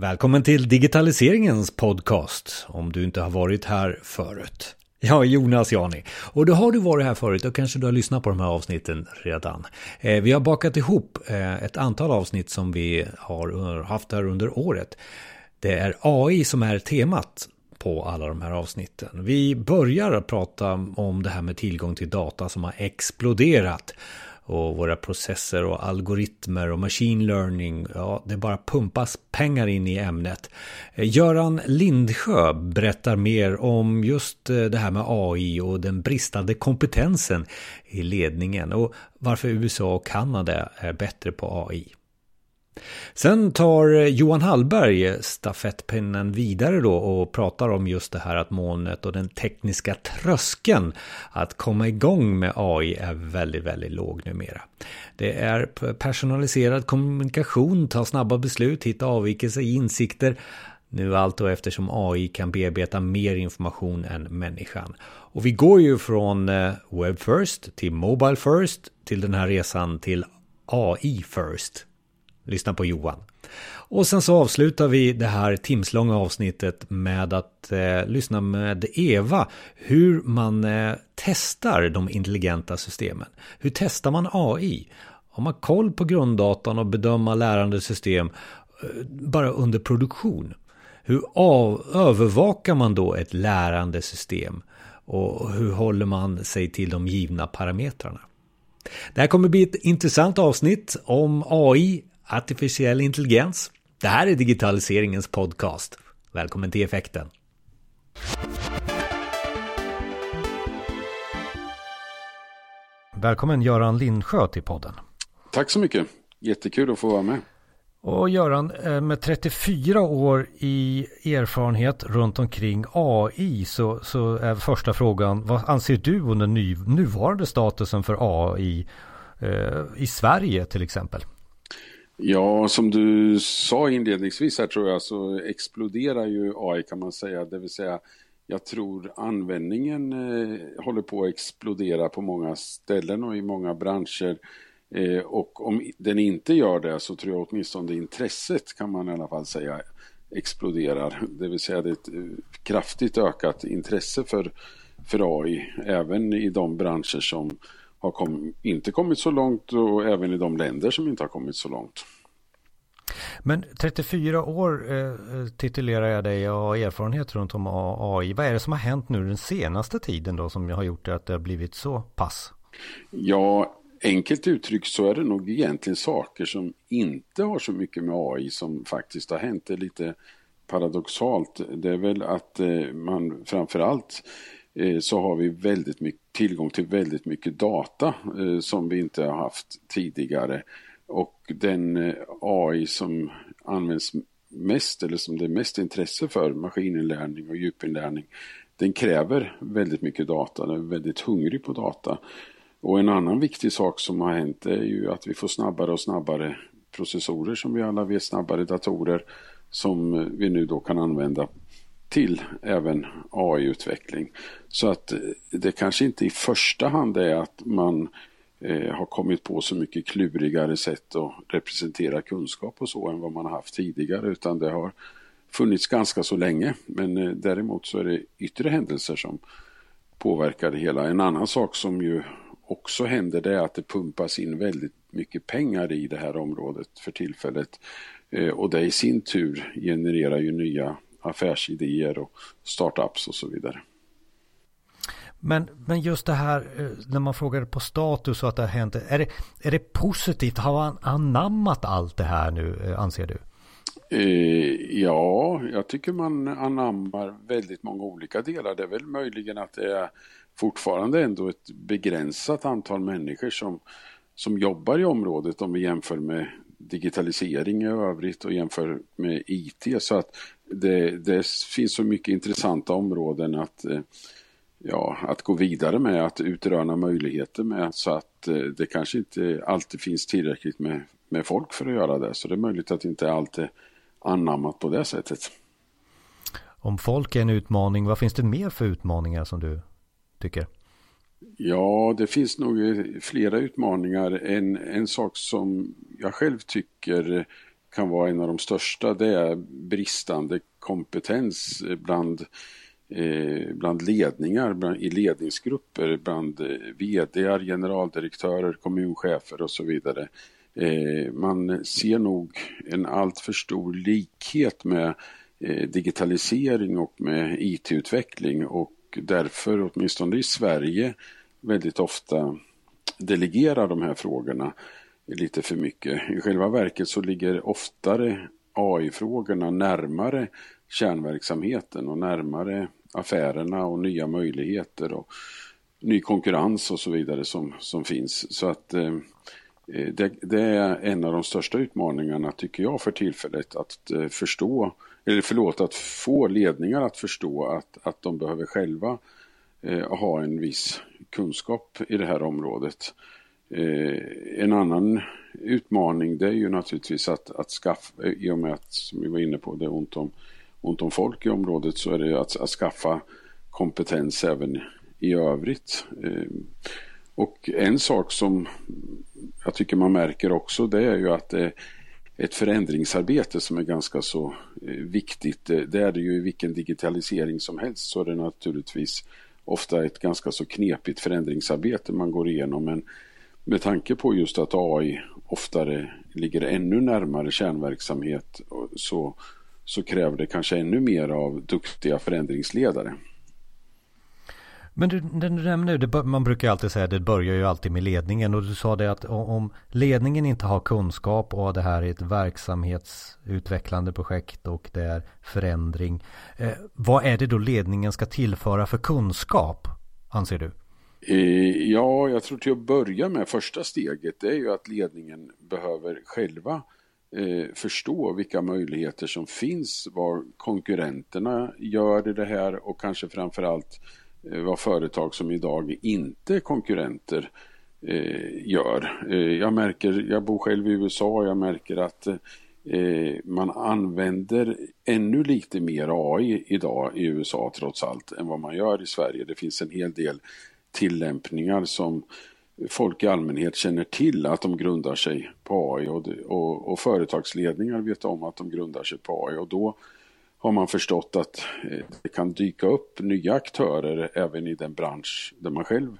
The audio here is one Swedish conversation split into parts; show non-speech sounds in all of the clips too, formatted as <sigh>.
Välkommen till digitaliseringens podcast, om du inte har varit här förut. Jag är Jonas Jani. Och då har du varit här förut och kanske du har lyssnat på de här avsnitten redan. Eh, vi har bakat ihop eh, ett antal avsnitt som vi har eh, haft här under året. Det är AI som är temat på alla de här avsnitten. Vi börjar att prata om det här med tillgång till data som har exploderat och våra processer och algoritmer och machine learning. Ja, det bara pumpas pengar in i ämnet. Eh, Göran Lindsjö berättar mer om just eh, det här med AI och den bristande kompetensen i ledningen och varför USA och Kanada är bättre på AI. Sen tar Johan Hallberg stafettpinnen vidare då och pratar om just det här att molnet och den tekniska tröskeln att komma igång med AI är väldigt, väldigt låg numera. Det är personaliserad kommunikation, ta snabba beslut, hitta avvikelser i insikter. Nu allt då eftersom AI kan bearbeta mer information än människan. Och vi går ju från eh, web first till mobile first till den här resan till AI first. Lyssna på Johan. Och sen så avslutar vi det här timslånga avsnittet med att eh, lyssna med Eva hur man eh, testar de intelligenta systemen. Hur testar man AI? Har man koll på grunddatan och bedöma lärande system eh, bara under produktion? Hur av, övervakar man då ett lärande system? Och hur håller man sig till de givna parametrarna? Det här kommer bli ett intressant avsnitt om AI, artificiell intelligens. Det här är digitaliseringens podcast. Välkommen till effekten. Välkommen Göran Lindsjö till podden. Tack så mycket. Jättekul att få vara med. Och Göran, eh, med 34 år i erfarenhet runt omkring AI så, så är första frågan, vad anser du om den ny, nuvarande statusen för AI eh, i Sverige till exempel? Ja, som du sa inledningsvis här tror jag så exploderar ju AI kan man säga. Det vill säga, jag tror användningen eh, håller på att explodera på många ställen och i många branscher. Eh, och om den inte gör det så tror jag åtminstone intresset kan man i alla fall säga exploderar. Det vill säga det är ett eh, kraftigt ökat intresse för, för AI även i de branscher som har kom, inte kommit så långt och även i de länder som inte har kommit så långt. Men 34 år eh, titulerar jag dig och har erfarenhet runt om AI. Vad är det som har hänt nu den senaste tiden då som har gjort att det har blivit så pass? Ja, enkelt uttryckt så är det nog egentligen saker som inte har så mycket med AI som faktiskt har hänt. Det är lite paradoxalt. Det är väl att eh, man framförallt Eh, Eh, så har vi väldigt mycket, tillgång till väldigt mycket data eh, som vi inte har haft tidigare. Och den eh, AI som används mest eller som det är mest intresse för, maskininlärning och djupinlärning, den kräver väldigt mycket data, den är väldigt hungrig på data. Och en annan viktig sak som har hänt är ju att vi får snabbare och snabbare processorer som vi alla vet, snabbare datorer som vi nu då kan använda till även AI-utveckling. Så att eh, det kanske inte i första hand är att man eh, har kommit på så mycket klurigare sätt att representera kunskap och så än vad man har haft tidigare utan det har funnits ganska så länge. Men eh, däremot så är det yttre händelser som påverkar det hela. En annan sak som ju också händer det är att det pumpas in väldigt mycket pengar i det här området för tillfället. Eh, och det i sin tur genererar ju nya affärsidéer och startups och så vidare. Men, men just det här eh, när man frågar på status och att det har hänt. Är det, är det positivt? Har man anammat allt det här nu eh, anser du? Eh, ja, jag tycker man anammar väldigt många olika delar. Det är väl möjligen att det är fortfarande ändå ett begränsat antal människor som, som jobbar i området om vi jämför med digitalisering i övrigt och jämför med IT. Så att det, det finns så mycket intressanta områden att, eh, ja, att gå vidare med, att utröna möjligheter med så att eh, det kanske inte alltid finns tillräckligt med, med folk för att göra det. Så det är möjligt att inte allt är anammat på det sättet. Om folk är en utmaning, vad finns det mer för utmaningar som du tycker? Ja, det finns nog flera utmaningar. En, en sak som jag själv tycker kan vara en av de största, det är bristande kompetens bland, eh, bland ledningar, bland, i ledningsgrupper, bland eh, VD, generaldirektörer, kommunchefer och så vidare. Eh, man ser nog en alltför stor likhet med eh, digitalisering och med IT-utveckling och därför, åtminstone i Sverige, väldigt ofta delegerar de här frågorna lite för mycket. I själva verket så ligger oftare AI-frågorna närmare kärnverksamheten och närmare affärerna och nya möjligheter och ny konkurrens och så vidare som, som finns. Så att eh, det, det, är en av de största utmaningarna tycker jag för tillfället att eh, förstå, eller förlåt, att få ledningar att förstå att, att de behöver själva eh, ha en viss kunskap i det här området. Eh, en annan utmaning det är ju naturligtvis att, att skaffa, eh, i och med att, som vi var inne på, det är ont om, ont om folk i området, så är det att, att skaffa kompetens även i övrigt. Eh, och en sak som jag tycker man märker också, det är ju att det är ett förändringsarbete som är ganska så viktigt. Det är det ju i vilken digitalisering som helst så är det naturligtvis ofta ett ganska så knepigt förändringsarbete man går igenom. Men med tanke på just att AI oftare ligger ännu närmare kärnverksamhet så, så kräver det kanske ännu mer av duktiga förändringsledare. Men du, du nämner, det, man brukar alltid säga att det börjar ju alltid med ledningen och du sa det att om ledningen inte har kunskap och det här är ett verksamhetsutvecklande projekt och det är förändring. Eh, vad är det då ledningen ska tillföra för kunskap anser du? Eh, ja, jag tror till att börja med första steget det är ju att ledningen behöver själva eh, förstå vilka möjligheter som finns, vad konkurrenterna gör i det här och kanske framförallt eh, vad företag som idag inte är konkurrenter eh, gör. Eh, jag märker, jag bor själv i USA, jag märker att eh, man använder ännu lite mer AI idag i USA trots allt än vad man gör i Sverige. Det finns en hel del tillämpningar som folk i allmänhet känner till att de grundar sig på AI och, och, och, företagsledningar vet om att de grundar sig på AI och då har man förstått att eh, det kan dyka upp nya aktörer även i den bransch där man själv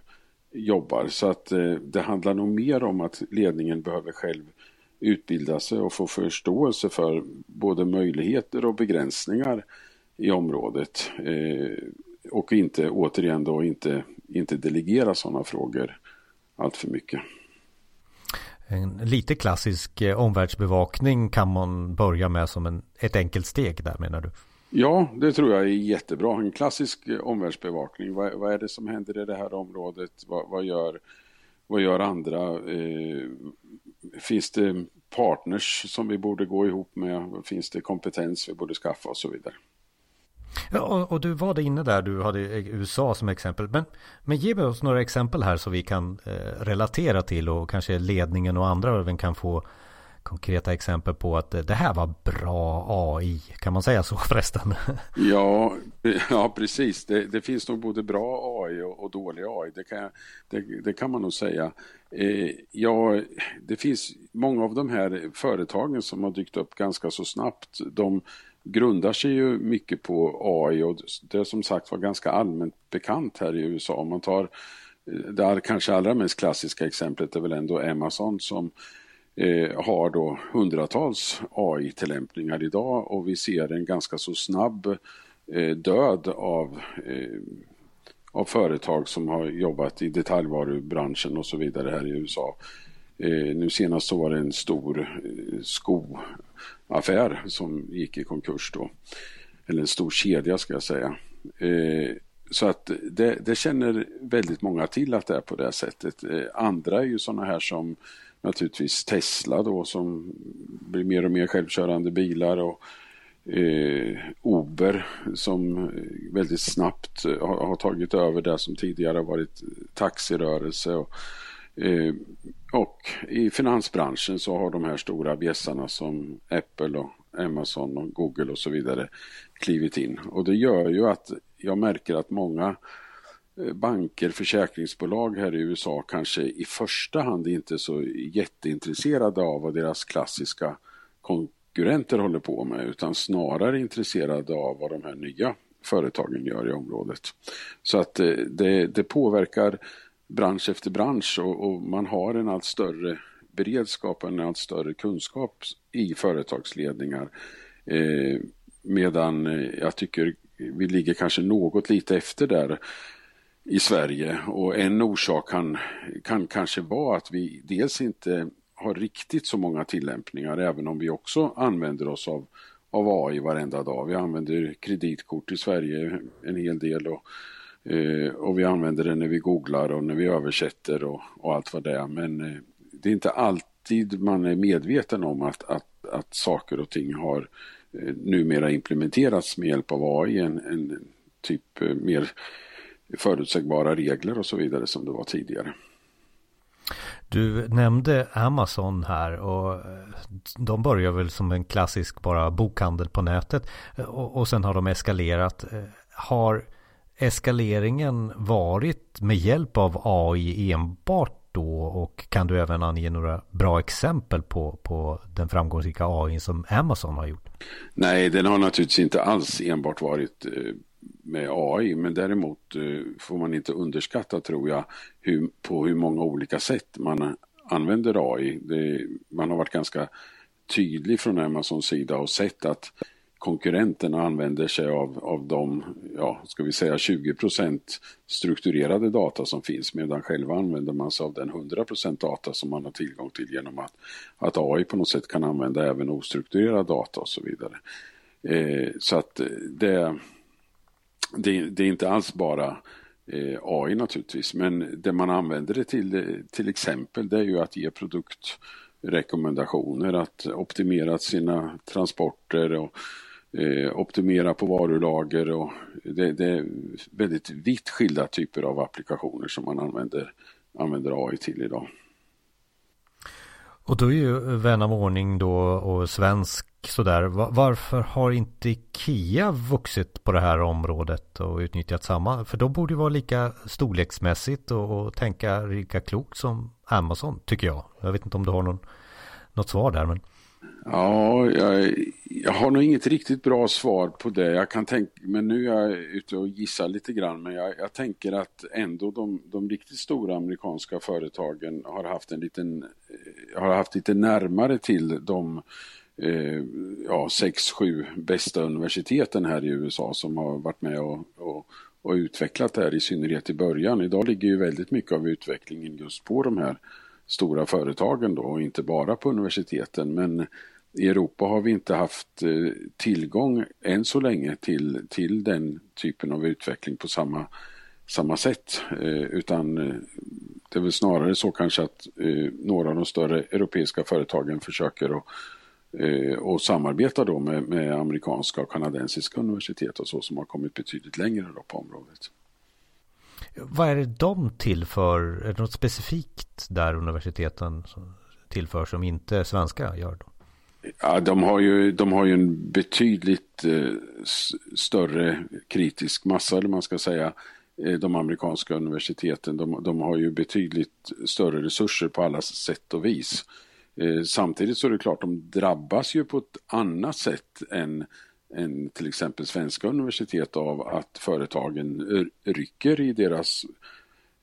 jobbar. Så att eh, det handlar nog mer om att ledningen behöver själv utbilda sig och få förståelse för både möjligheter och begränsningar i området. Eh, och inte återigen då inte, inte delegera sådana frågor allt för mycket. En lite klassisk eh, omvärldsbevakning kan man börja med som en, ett enkelt steg där menar du? Ja, det tror jag är jättebra. En klassisk eh, omvärldsbevakning. Vad, vad är det som händer i det här området? Vad, vad gör, vad gör andra? Eh, finns det partners som vi borde gå ihop med? Finns det kompetens vi borde skaffa och så vidare? Ja, och, och, du var det inne där, du hade USA som exempel. Men, men ge oss några exempel här så vi kan eh, relatera till och kanske ledningen och andra även kan få konkreta exempel på att eh, det här var bra AI. Kan man säga så <laughs> förresten? Ja, <laughs> ja precis. Det, det finns nog både bra AI och, och dålig AI. Det kan, det, det kan man nog säga. Eh, ja, det finns många av de här företagen som har dykt upp ganska så snabbt. De grundar sig ju mycket på AI och det som sagt var ganska allmänt bekant här i USA. Om man tar eh, det kanske allra mest klassiska exemplet är väl ändå Amazon som eh, har då hundratals AI-tillämpningar idag och vi ser en ganska så snabb eh, död av, eh, av företag som har jobbat i detaljvarubranschen och så vidare här i USA. Eh, nu senast så var det en stor eh, skoaffär som gick i konkurs då. Eller en stor kedja ska jag säga. Eh, så att det, det, känner väldigt många till att det är på det sättet. Andra är ju sådana här som naturligtvis Tesla då som blir mer och mer självkörande bilar och eh, Uber som väldigt snabbt har, har, tagit över det som tidigare varit taxirörelse. Och, Eh, och i finansbranschen så har de här stora bjässarna som Apple och Amazon och Google och så vidare klivit in. Och det gör ju att jag märker att många eh, banker, försäkringsbolag här i USA kanske i första hand inte är så jätteintresserade av vad deras klassiska konkurrenter håller på med utan snarare intresserade av vad de här nya företagen gör i området. Så att eh, det, det påverkar bransch efter bransch och, och, man har en allt större beredskap, och en allt större kunskap i företagsledningar. Eh, medan eh, jag tycker vi ligger kanske något lite efter där i Sverige och en orsak kan, kan kanske vara att vi dels inte har riktigt så många tillämpningar även om vi också använder oss av, av AI varenda dag. Vi använder kreditkort i Sverige en hel del och, Eh, och vi använder det när vi googlar och när vi översätter och, och allt vad det är. Men eh, det är inte alltid man är medveten om att, att, att saker och ting har eh, numera implementerats med hjälp av AI, en, en typ eh, mer förutsägbara regler och så vidare som det var tidigare. Du nämnde Amazon här och eh, de börjar väl som en klassisk bara bokhandel på nätet eh, och, och sen har de eskalerat. Har eskaleringen varit med hjälp av AI enbart då och kan du även ange några bra exempel på, på den framgångsrika AI som Amazon har gjort? Nej, den har naturligtvis inte alls enbart varit eh, med AI men däremot eh, får man inte underskatta tror jag hur, på hur många olika sätt man använder AI. Det, man har varit ganska tydlig från Amazons sida och sett att konkurrenterna använder sig av, av de, ja, ska vi säga 20% strukturerade data som finns medan själva använder man sig av den 100% data som man har tillgång till genom att, att AI på något sätt kan använda även ostrukturerad data och så vidare. Eh, så att det det, det är inte alls bara eh, AI naturligtvis, men det man använder det till till exempel det är ju att ge produktrekommendationer, att optimera sina transporter och eh, optimera på varulager och det, det, är väldigt vitt skilda typer av applikationer som man använder, använder AI till idag. Och då är ju vän av ordning då och svensk sådär. Varför har inte Ikea vuxit på det här området och utnyttjat samma? För de borde ju vara lika storleksmässigt och, och tänka lika klokt som Amazon tycker jag. Jag vet inte om du har någon, något svar där men. Ja, jag, jag, har nog inget riktigt bra svar på det. Jag kan tänka, men nu är jag ute och gissar lite grann. Men jag, jag tänker att ändå de, de, riktigt stora amerikanska företagen har haft en liten, eh, har haft lite närmare till de eh, ja, sex, sju bästa universiteten här i USA som har varit med och, och, och utvecklat det här i synnerhet i början. Idag ligger ju väldigt mycket av utvecklingen just på de här stora företagen då och inte bara på universiteten. Men i Europa har vi inte haft eh, tillgång än så länge till, till den typen av utveckling på samma, samma sätt. Eh, utan eh, det är väl snarare så kanske att några av de större europeiska företagen försöker att och samarbeta då med, med, amerikanska och kanadensiska universitet och så som har kommit betydligt längre då på området. Vad är det de tillför? Är det något specifikt där universiteten tillför som inte svenska gör? Då? Ja, de har ju, de har ju en betydligt eh, större kritisk massa, eller man ska säga, eh, de amerikanska universiteten. De, de, har ju betydligt större resurser på alla sätt och vis. Eh, samtidigt så är det klart, de drabbas ju på ett annat sätt än än till exempel svenska universitet av att företagen rycker i deras,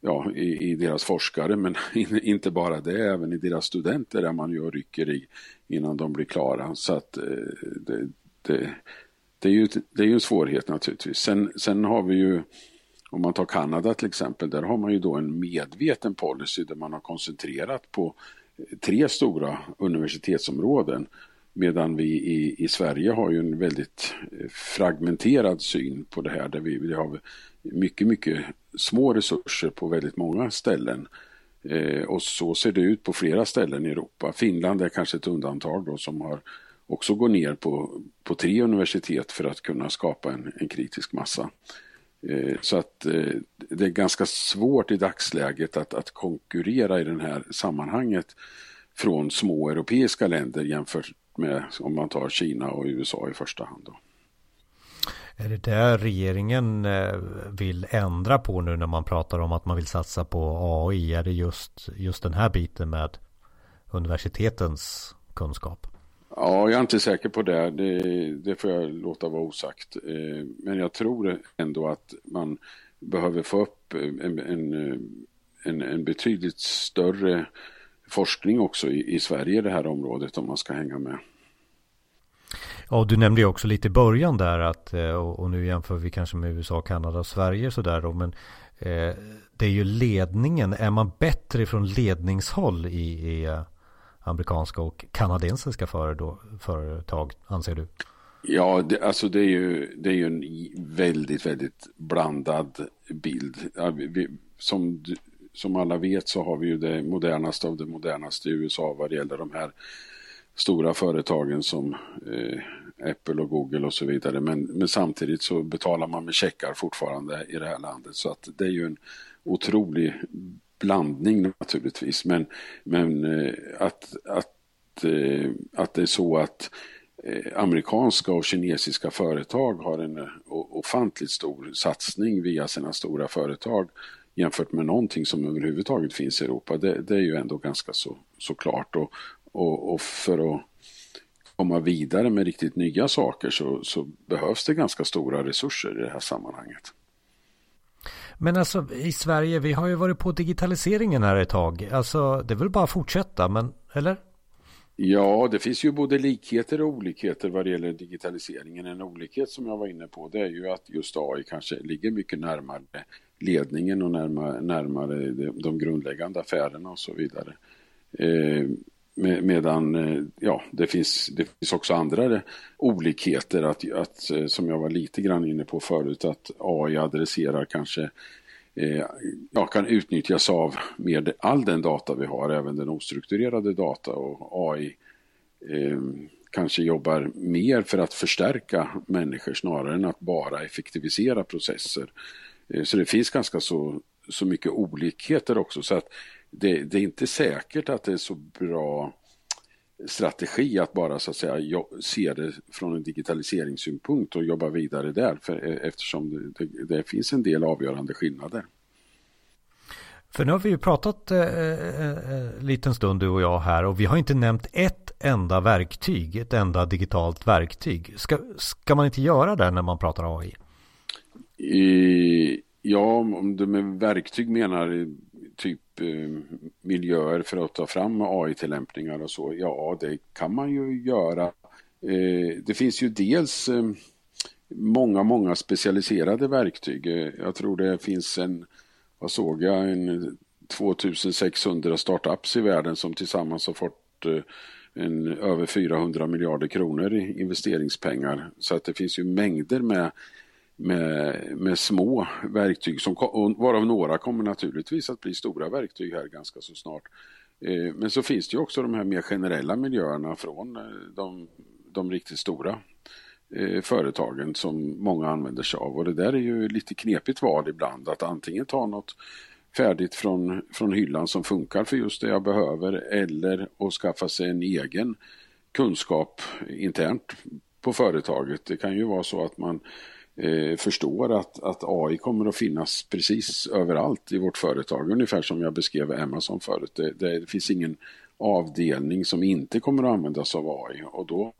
ja, i, i deras forskare men <laughs> inte bara det, även i deras studenter där man ju rycker i innan de blir klara. Så att eh, det, det, det är ju det är ju en svårighet naturligtvis. Sen, sen har vi ju om man tar Kanada till exempel, där har man ju då en medveten policy där man har koncentrerat på eh, tre stora universitetsområden Medan vi i, i Sverige har ju en väldigt eh, fragmenterad syn på det här där vi, vi har mycket, mycket små resurser på väldigt många ställen. Eh, och så ser det ut på flera ställen i Europa. Finland är kanske ett undantag då som har också går ner på, på tre universitet för att kunna skapa en, en kritisk massa. Eh, så att eh, det är ganska svårt i dagsläget att, att konkurrera i det här sammanhanget från små europeiska länder jämfört med om man tar Kina och USA i första hand. Då. Är det där regeringen eh, vill ändra på nu när man pratar om att man vill satsa på AI? Är det just, just den här biten med universitetens kunskap? Ja, jag är inte säker på det. Det, det får jag låta vara osagt. Eh, men jag tror ändå att man behöver få upp en, en, en, en betydligt större forskning också i, i Sverige i det här området om man ska hänga med. Ja, du nämnde ju också lite i början där att, eh, och nu jämför vi kanske med USA, Kanada och Sverige sådär då, men eh, det är ju ledningen. Är man bättre från ledningshåll i, i eh, amerikanska och kanadensiska företag, anser du? Ja, det, alltså det är, ju, det är ju en väldigt, väldigt blandad bild. Som, som alla vet så har vi ju det modernaste av det modernaste i USA vad det gäller de här stora företagen som eh, Apple och Google och så vidare. Men, men, samtidigt så betalar man med checkar fortfarande i det här landet. Så att det är ju en otrolig blandning naturligtvis. Men, men eh, att, att, eh, att det är så att eh, amerikanska och kinesiska företag har en eh, ofantligt stor satsning via sina stora företag jämfört med någonting som överhuvudtaget finns i Europa. Det, det är ju ändå ganska så, så klart. Och, och, och, för att komma vidare med riktigt nya saker så, så behövs det ganska stora resurser i det här sammanhanget. Men alltså i Sverige, vi har ju varit på digitaliseringen här ett tag. Alltså det är väl bara att fortsätta, men eller? Ja, det finns ju både likheter och olikheter vad det gäller digitaliseringen. En olikhet som jag var inne på det är ju att just AI kanske ligger mycket närmare ledningen och närmare, närmare de grundläggande affärerna och så vidare. Eh, medan eh, ja, det, finns, det finns också andra olikheter att, att, eh, som jag var lite grann inne på förut att AI adresserar kanske eh, Eh, ja, kan utnyttjas av med all den data vi har, även den ostrukturerade data och AI eh, kanske jobbar mer för att förstärka människor snarare än att bara effektivisera processer. Eh, så det finns ganska så, så mycket olikheter också så att det, det, är inte säkert att det är så bra strategi att bara så att säga se det från en digitaliseringssynpunkt och jobba vidare där för, eh, eftersom det, det, det finns en del avgörande skillnader. För nu har vi ju pratat eh, eh, eh, liten stund du och jag här och vi har inte nämnt ett enda verktyg, ett enda digitalt verktyg. Ska, ska man inte göra det när man pratar AI? I, ja, om du med verktyg menar miljöer för att ta fram AI-tillämpningar och så, ja det kan man ju göra. Eh, det finns ju dels eh, många, många specialiserade verktyg. Eh, jag tror det finns en, vad såg jag, en 2600 startups i världen som tillsammans har fått en, över 400 miljarder kronor i investeringspengar. Så att det finns ju mängder med med, med små verktyg, som, varav några kommer naturligtvis att bli stora verktyg här ganska så snart. Eh, men så finns det ju också de här mer generella miljöerna från eh, de, de riktigt stora eh, företagen som många använder sig av. Och det där är ju lite knepigt val ibland, att antingen ta något färdigt från, från hyllan som funkar för just det jag behöver eller att skaffa sig en egen kunskap internt på företaget. Det kan ju vara så att man eh, förstår att, att AI kommer att finnas precis överallt i vårt företag. Ungefär som jag beskrev Amazon förut. Det, det, finns ingen avdelning som inte kommer att användas av AI och då,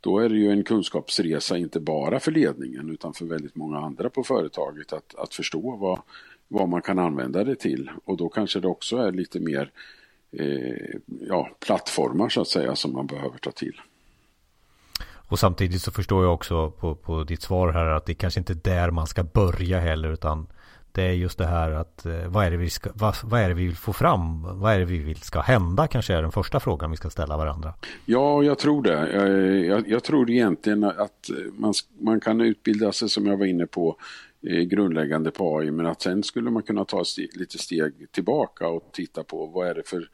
då är det ju en kunskapsresa inte bara för ledningen utan för väldigt många andra på företaget att, att förstå vad, vad man kan använda det till och då kanske det också är lite mer eh, ja, plattformar så att säga som man behöver ta till. Och samtidigt så förstår jag också på, på ditt svar här att det kanske inte är där man ska börja heller utan det är just det här att eh, vad är det vi, ska, vad, vad, är det vi vill få fram? Vad är det vi vill ska hända kanske är den första frågan vi ska ställa varandra. Ja, jag tror det. Jag, jag, jag tror egentligen att man, man kan utbilda sig som jag var inne på grundläggande på AI men att sen skulle man kunna ta st lite steg tillbaka och titta på vad är det för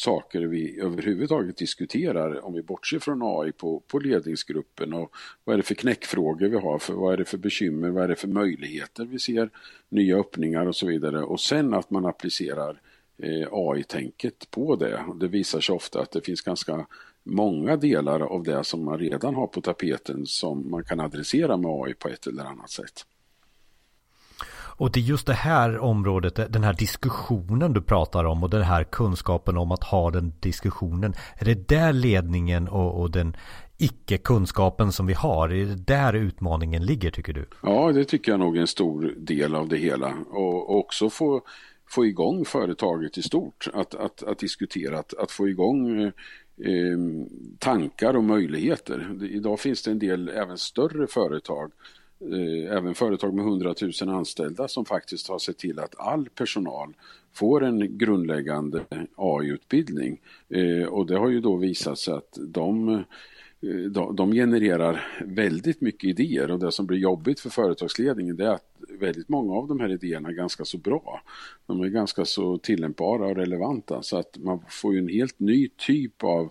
saker vi överhuvudtaget diskuterar om vi bortser från AI på, på ledningsgruppen och vad är det för knäckfrågor vi har, för vad är det för bekymmer, vad är det för möjligheter vi ser, nya öppningar och så vidare och sen att man applicerar eh, AI-tänket på det. Det visar sig ofta att det finns ganska många delar av det som man redan har på tapeten som man kan adressera med AI på ett eller annat sätt. Och det är just det här området, den här diskussionen du pratar om och den här kunskapen om att ha den diskussionen. Är det där ledningen och, och den icke-kunskapen som vi har, är det där utmaningen ligger tycker du? Ja, det tycker jag nog är en stor del av det hela. Och också få, få igång företaget i stort, att, att, att diskutera, att, att få igång eh, tankar och möjligheter. Idag finns det en del även större företag Eh, Eh, även företag med 100 000 anställda som faktiskt har sett till att all personal får en grundläggande AI-utbildning. Eh, och det har ju då visat sig att eh, de, de genererar väldigt mycket idéer och det som blir jobbigt för företagsledningen det är att väldigt många av de här idéerna är ganska så bra. De är ganska så tillämpbara och relevanta så att man får ju en helt ny typ av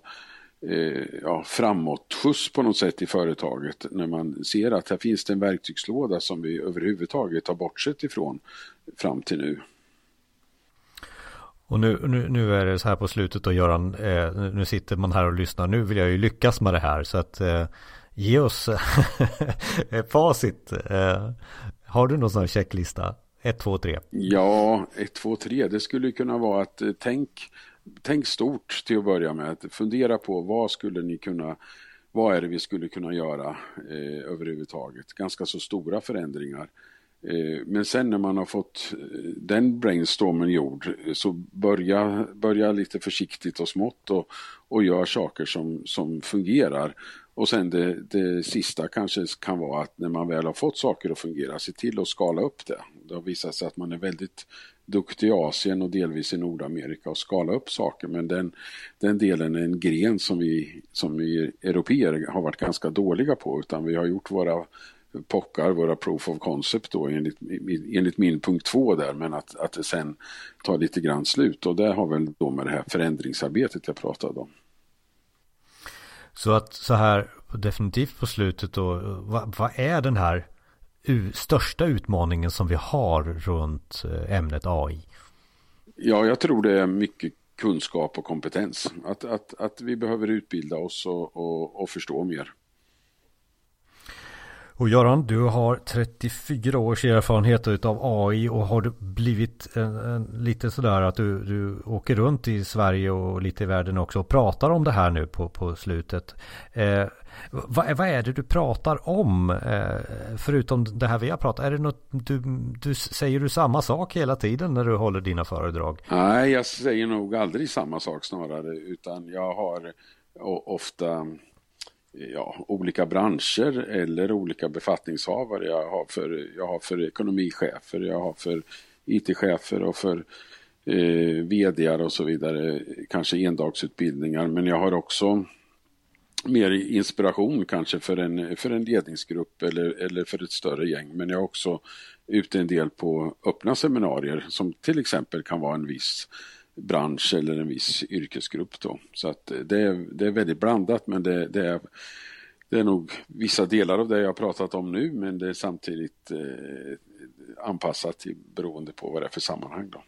eh, ja, framåtskjuts på något sätt i företaget när man ser att här finns det en verktygslåda som vi överhuvudtaget har bortsett ifrån fram till nu. Och nu, nu, nu är det så här på slutet då Göran, eh, nu sitter man här och lyssnar, nu vill jag ju lyckas med det här så att eh, ge oss <laughs> facit. Eh, har du någon sån här checklista? 1, 2, 3? Ja, 1, 2, 3 det skulle kunna vara att eh, tänk tänk stort till att börja med. Fundera på vad skulle ni kunna vad är det vi skulle kunna göra eh, överhuvudtaget? Ganska så stora förändringar. Eh, men sen när man har fått eh, den brainstormen gjord eh, så börja, börja lite försiktigt och smått och, och gör saker som, som fungerar. Och sen det, det sista kanske kan vara att när man väl har fått saker att fungera, se till att skala upp det. Det har visat sig att man är väldigt duktig i Asien och delvis i Nordamerika och skala upp saker. Men den, den delen är en gren som vi som vi europeer har varit ganska dåliga på. Utan vi har gjort våra pockar, våra proof of concept då enligt, enligt min punkt två där. Men att, att det sen tar lite grann slut. Och det har väl då med det här förändringsarbetet jag pratade om. Så att så här definitivt på slutet då, vad, vad är den här största utmaningen som vi har runt eh, ämnet AI? Ja, jag tror det är mycket kunskap och kompetens. Att, att, att vi behöver utbilda oss och, och, och förstå mer. Och Göran, du har 34 års erfarenhet av AI och har du blivit en, en, lite sådär att du, du åker runt i Sverige och lite i världen också och pratar om det här nu på, på slutet. Eh, vad, vad, är det du pratar om? Eh, förutom det här vi har pratat, är det något du, du, säger du samma sak hela tiden när du håller dina föredrag? Nej, jag säger nog aldrig samma sak snarare, utan jag har ofta ja, olika branscher eller olika befattningshavare. Jag har för, jag har för ekonomichefer, jag har för IT-chefer och för eh, vd och så vidare, kanske endagsutbildningar. Men jag har också mer inspiration kanske för en, för en ledningsgrupp eller, eller för ett större gäng. Men jag är också ute en del på öppna seminarier som till exempel kan vara en viss bransch eller en viss yrkesgrupp. Då. Så att det, är, det är väldigt blandat men det, det, är, det är nog vissa delar av det jag har pratat om nu men det är samtidigt eh, anpassat till, beroende på vad det är för sammanhang. Då.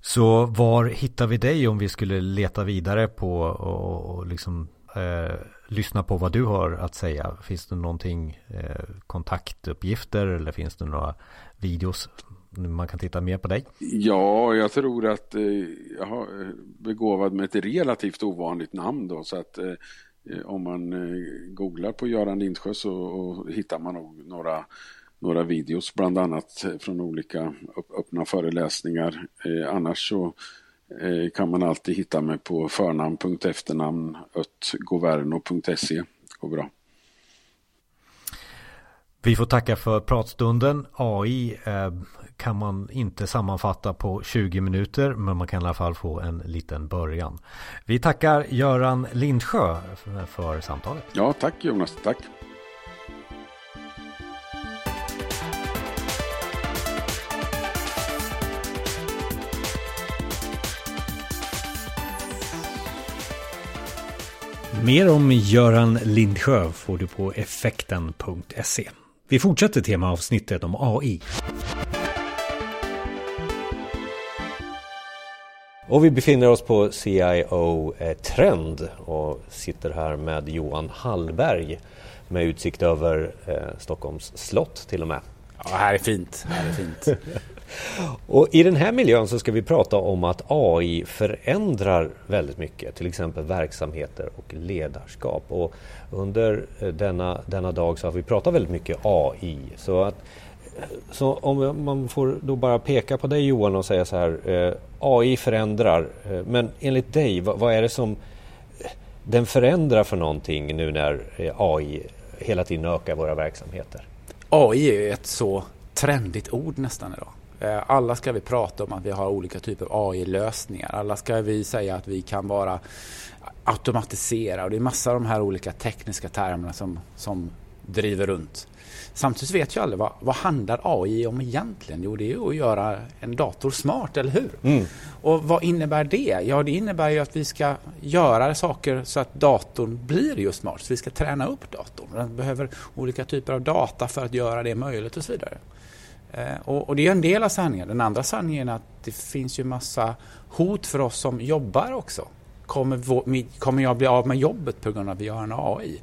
Så var hittar vi dig om vi skulle leta vidare på och, och liksom eh, lyssna på vad du har att säga? Finns det någonting eh, kontaktuppgifter eller finns det några videos man kan titta mer på dig? Ja, jag tror att eh, jag har eh, begåvad med ett relativt ovanligt namn då så att eh, om man eh, googlar på Göran Lindsjö så och hittar man nog några några videos, bland annat från olika öppna föreläsningar. Eh, annars så eh, kan man alltid hitta mig på förnamn.efternamn governo.se. går bra. Vi får tacka för pratstunden. AI eh, kan man inte sammanfatta på 20 minuter men man kan i alla fall få en liten början. Vi tackar Göran Lindsjö för samtalet. Ja, tack Jonas. Tack. Mer om Göran Lindsjö får du på effekten.se. Vi fortsätter temaavsnittet om AI. Och vi befinner oss på CIO Trend och sitter här med Johan Hallberg med utsikt över eh, Stockholms slott till och med. Ja, här är fint. Här är fint. <laughs> Och i den här miljön så ska vi prata om att AI förändrar väldigt mycket, till exempel verksamheter och ledarskap. Och under eh, denna, denna dag så har vi pratat väldigt mycket AI. Så, att, så om man får då bara peka på dig Johan och säga så här, eh, AI förändrar, eh, men enligt dig, vad, vad, är det som den förändrar för någonting nu när eh, AI hela tiden ökar våra verksamheter? AI är ju ett så trendigt ord nästan idag. Eh, alla ska vi prata om att vi har olika typer av AI-lösningar. Alla ska vi säga att vi kan vara automatisera och det är massa av de här olika tekniska termerna som, som driver runt. Samtidigt vet jag aldrig vad, vad handlar AI om egentligen? Jo, det är att göra en dator smart, eller hur? Mm. Och vad innebär det? Ja, det innebär ju att vi ska göra saker så att datorn blir just smart. Så vi ska träna upp datorn. Den behöver olika typer av data för att göra det möjligt och så vidare. Eh, och, och, det är en del av sanningen. Den andra sanningen är att det finns ju massa hot för oss som jobbar också. Kommer, vår, kommer jag bli av med jobbet på grund av att vi har en AI?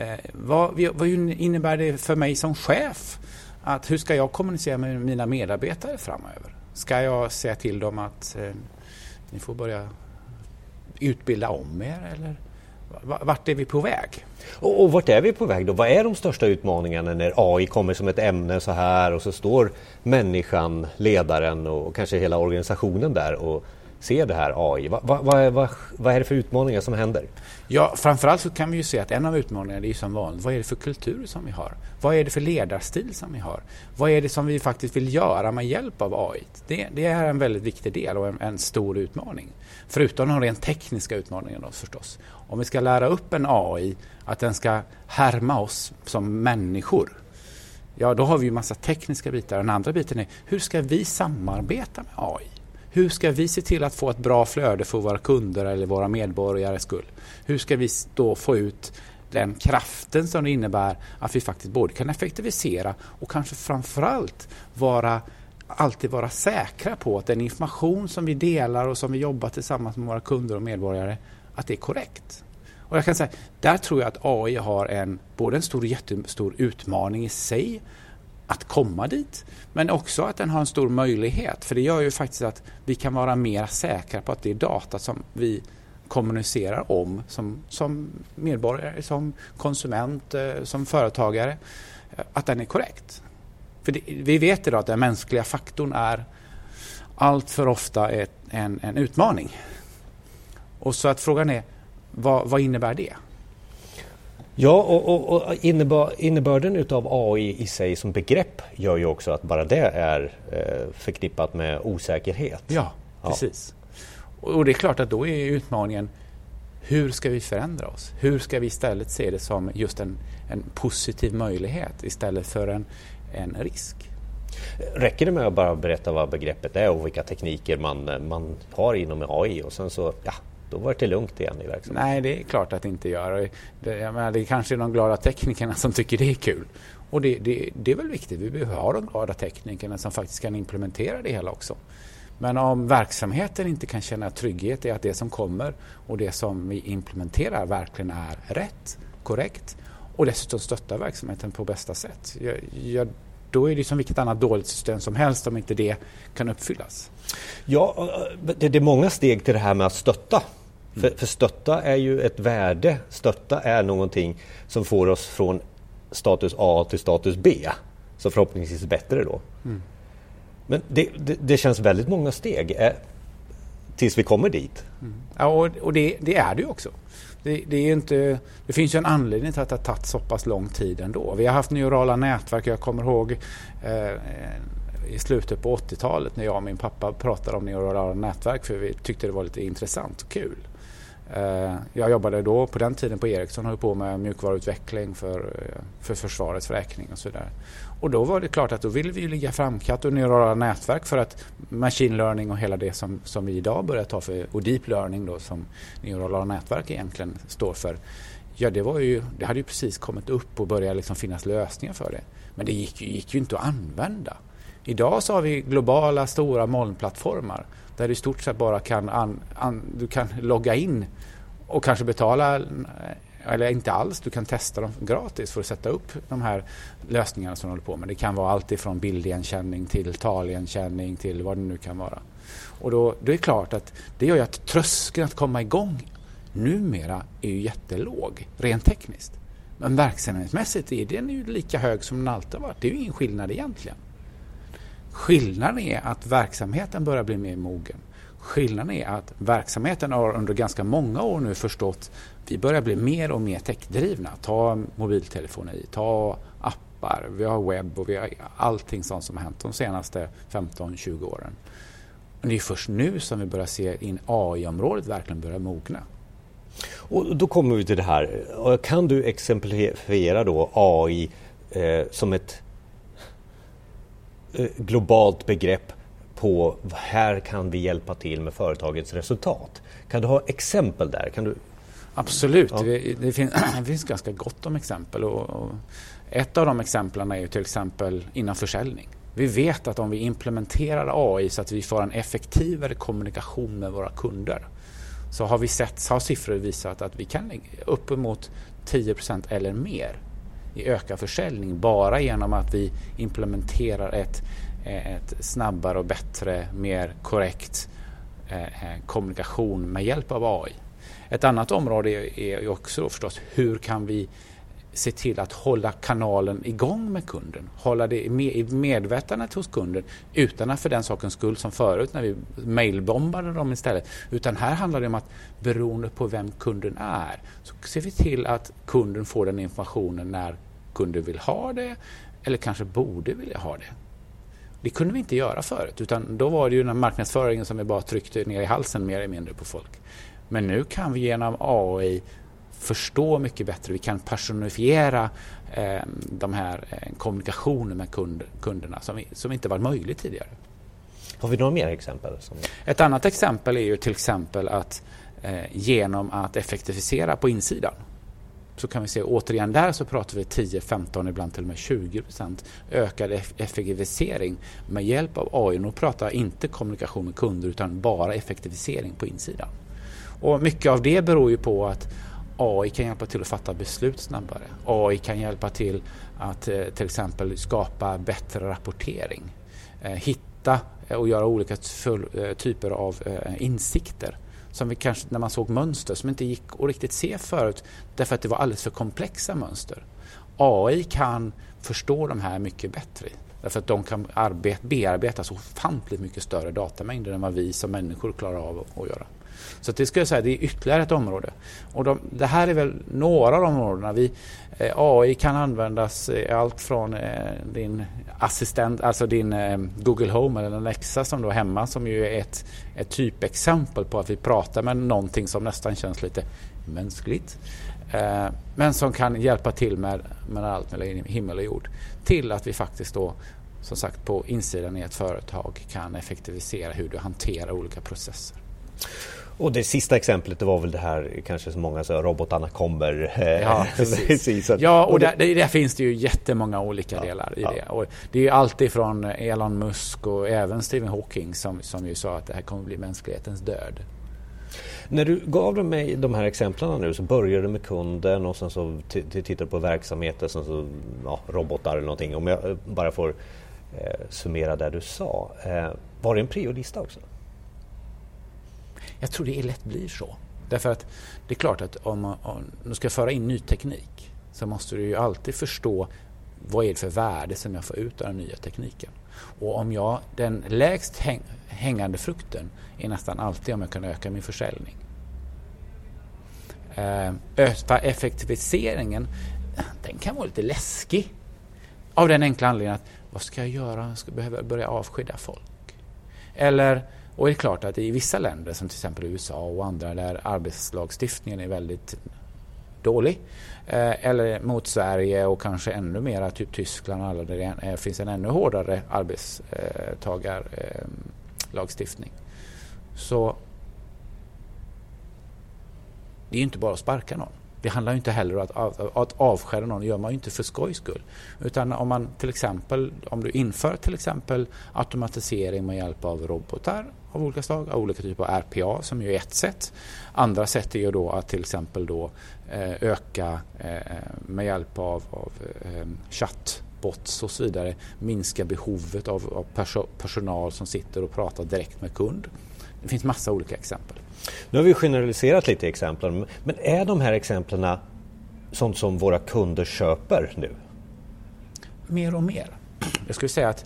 Eh, vad, vad, innebär det för mig som chef? Att hur ska jag kommunicera med mina medarbetare framöver? Ska jag säga till dem att eh, ni får börja utbilda om er eller vart är vi på väg? Och, och vart är vi på väg då? Vad är de största utmaningarna när AI kommer som ett ämne så här och så står människan, ledaren och kanske hela organisationen där och se det här AI? Va, va, va, va, vad är det för utmaningar som händer? Ja, framförallt så kan vi ju se att en av utmaningarna är som vanligt, vad är det för kultur som vi har? Vad är det för ledarstil som vi har? Vad är det som vi faktiskt vill göra med hjälp av AI? Det, det är en väldigt viktig del och en, en, stor utmaning. Förutom de rent tekniska utmaningarna förstås. Om vi ska lära upp en AI att den ska härma oss som människor Ja, då har vi ju massa tekniska bitar. Den andra biten är hur ska vi samarbeta med AI? Hur ska vi se till att få ett bra flöde för våra kunder eller våra medborgares skull? Hur ska vi då få ut den kraften som det innebär att vi faktiskt både kan effektivisera och kanske framförallt vara alltid vara säkra på att den information som vi delar och som vi jobbar tillsammans med våra kunder och medborgare att det är korrekt. Och jag kan säga, där tror jag att AI har en, både en stor jättestor utmaning i sig att komma dit. Men också att den har en stor möjlighet. För det gör ju faktiskt att vi kan vara mer säkra på att det är data som vi kommunicerar om som, som medborgare, som konsument, eh, som företagare. Eh, att den är korrekt. För det, vi vet idag att den mänskliga faktorn är allt för ofta ett, en, en utmaning. Och så att frågan är, vad, vad innebär det? Ja, och, och, och innebör, innebörden utav AI i sig som begrepp gör ju också att bara det är eh, förknippat med osäkerhet. Ja, precis. Ja. Och det är klart att då är utmaningen hur ska vi förändra oss? Hur ska vi istället se det som just en, en positiv möjlighet istället för en, en risk? Räcker det med att bara berätta vad begreppet är och vilka tekniker man, man har inom AI och sen så ja, då var det lugnt igen i verksamheten. Nej, det är klart att det inte gör. Det, jag menar, det kanske är de glada teknikerna som tycker det är kul. Och det, det, det är väl viktigt. Vi behöver ha de glada teknikerna som faktiskt kan implementera det hela också. Men om verksamheten inte kan känna trygghet i att det som kommer och det som vi implementerar verkligen är rätt, korrekt och dessutom stöttar verksamheten på bästa sätt. Jag, jag, då är det som vilket annat dåligt system som helst om inte det kan uppfyllas. Ja, det är många steg till det här med att stötta för, för stötta är ju ett värde. Stötta är någonting som får oss från status A till status B. Så förhoppningsvis bättre då. Mm. Men det, det, det, känns väldigt många steg eh, tills vi kommer dit. Mm. Ja, och, och det, det, är det ju också. Det, det, är inte, det finns ju en anledning till att det har tagit så pass lång tid ändå. Vi har haft neurala nätverk. Jag kommer ihåg eh, i slutet på 80-talet när jag och min pappa pratade om neurala nätverk för vi tyckte det var lite intressant och kul. Eh, jag jobbade då på den tiden på Ericsson och höll på med mjukvaruutveckling för, eh, för försvarets räkning och så vidare. Och då var det klart att då ville vi ligga framkant och neurala nätverk för att machine learning och hela det som, som vi idag börjar ta för och deep learning då som neurala nätverk egentligen står för. Ja, det, var ju, det hade ju precis kommit upp och började liksom finnas lösningar för det. Men det gick, gick ju inte att använda. Idag så har vi globala stora molnplattformar där du i stort sett bara kan, an, an, du kan logga in och kanske betala eller inte alls, du kan testa dem gratis för att sätta upp de här lösningarna som du håller på med. Det kan vara allt ifrån bildigenkänning till taligenkänning till vad det nu kan vara. Och då, då är det klart att det gör ju att tröskeln att komma igång numera är ju jättelåg, rent tekniskt. Men verksamhetsmässigt är den ju lika hög som den alltid har varit. Det är ju ingen skillnad egentligen. Skillnaden är att verksamheten börjar bli mer mogen. Skillnaden är att verksamheten har under ganska många år nu förstått att vi börjar bli mer och mer techdrivna. Ta mobiltelefoni, ta appar, vi har webb och vi har allting sånt som har hänt de senaste 15-20 åren. Och det är först nu som vi börjar se in AI-området verkligen börja mogna. Och då kommer vi till det här. Kan du exemplifiera då AI eh, som ett globalt begrepp på här kan vi hjälpa till med företagets resultat? Kan du ha exempel där? Kan du... Absolut, ja. det, det, finns, <clears throat> det, finns, ganska gott om exempel. Och, och ett av de exemplen är till exempel inom försäljning. Vi vet att om vi implementerar AI så att vi får en effektivare kommunikation med våra kunder så har vi sett, har siffror visat att vi kan uppemot 10% eller mer i ökad försäljning bara genom att vi implementerar ett, eh, ett snabbare och bättre, mer korrekt eh, eh kommunikation med hjälp av AI. Ett annat område är också förstås hur kan vi se till att hålla kanalen igång med kunden. Hålla det i medvetandet hos kunden utan att för den sakens skull som förut när vi mailbombade dem istället. Utan här handlar det om att beroende på vem kunden är så ser vi till att kunden får den informationen när kunden vill ha det eller kanske borde vilja ha det. Det kunde vi inte göra förut utan då var det ju den marknadsföringen som vi bara tryckte ner i halsen mer eller mindre på folk. Men nu kan vi genom AI förstå mycket bättre. Vi kan personifiera eh, de här eh, kommunikationen med kund, kunderna som, som inte varit möjligt tidigare. Har vi några mer exempel? Som... Ett annat exempel är ju till exempel att eh, genom att effektivisera på insidan så kan vi se återigen där så pratar vi 10, 15, ibland till och med 20 procent ökad effektivisering med hjälp av AI. Nu pratar jag inte kommunikation med kunder utan bara effektivisering på insidan. Och mycket av det beror ju på att AI kan hjälpa till att fatta beslut snabbare. AI kan hjälpa till att eh, till exempel skapa bättre rapportering. Eh, hitta och göra olika eh, typer av insikter som vi kanske när man såg mönster som inte gick att riktigt se förut därför att det var alldeles för komplexa mönster. AI kan förstå de här mycket bättre därför att de kan arbeta, bearbeta så ofantligt mycket större datamängder än vad vi som människor klarar av att göra. Så det ska jag säga, det är ytterligare ett område. Och de, det här är väl några av de områdena. Vi, eh, AI kan användas i allt från eh, din assistent, alltså din eh, Google Home eller Alexa som du har hemma som ju är ett, ett typexempel på att vi pratar med någonting som nästan känns lite mänskligt. Eh, men som kan hjälpa till med, med allt mellan himmel och jord. Till att vi faktiskt då som sagt på insidan i ett företag kan effektivisera hur du hanterar olika processer. Och det sista exemplet det var väl det här kanske som många sa, robotarna kommer. <laughs> Eh, ja, precis. ja och där, där, finns det ju jättemånga olika ja, delar i ja. det. Och det är ju alltifrån Elon Musk och även Stephen Hawking som, som ju sa att det här kommer bli mänsklighetens död. När du gav mig de här exemplen nu så började du med kunden och sen så tittade du på verksamheten, sen så ja, robotar eller någonting. Om jag eh, bara får eh, summera det du sa. Eh, var det en priolista också? Jag tror det lätt blir så. Därför att det är klart att om, om du ska föra in ny teknik så måste du ju alltid förstå vad är det för värde som jag får ut av den nya tekniken. Och om jag, den lägst häng, hängande frukten är nästan alltid om jag kan öka min försäljning. Eh, effektiviseringen, den kan vara lite läskig. Av den enkla anledningen att vad ska jag göra? Jag ska behöva börja avskeda folk. Eller och det är klart att i vissa länder som till exempel USA och andra där arbetslagstiftningen är väldigt dålig eh, eller mot Sverige och kanske ännu mera typ Tyskland alla där det eh, finns en ännu hårdare arbetstagarlagstiftning. Eh, eh, Så det är inte bara att sparka någon. Det handlar inte heller om att, att, att avskära någon, det gör man ju inte för skojs skull. Utan om man till exempel, om du inför till exempel automatisering med hjälp av robotar av olika slag, av olika typer av RPA som ju är ett sätt. Andra sätt är ju då att till exempel då eh, öka eh, med hjälp av, av eh, chatt chattbots och så vidare minska behovet av, av perso personal som sitter och pratar direkt med kund. Det finns massa olika exempel. Nu har vi generaliserat lite exemplen, men är de här exemplen sånt som våra kunder köper nu? Mer och mer. Jag skulle säga att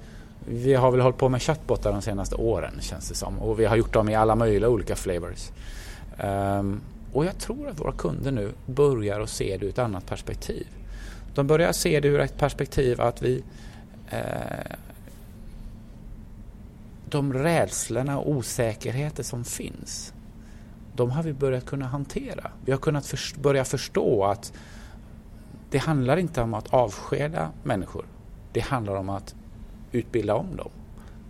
vi har väl hållit på med chatbotar de senaste åren känns det som och vi har gjort dem i alla möjliga olika flavors. Um, och jag tror att våra kunder nu börjar att se det ur ett annat perspektiv. De börjar se det ur ett perspektiv att vi eh, de rädslorna och osäkerheter som finns, de har vi börjat kunna hantera. Vi har kunnat för, börja förstå att det handlar inte om att avskeda människor. Det handlar om att utbilda om dem.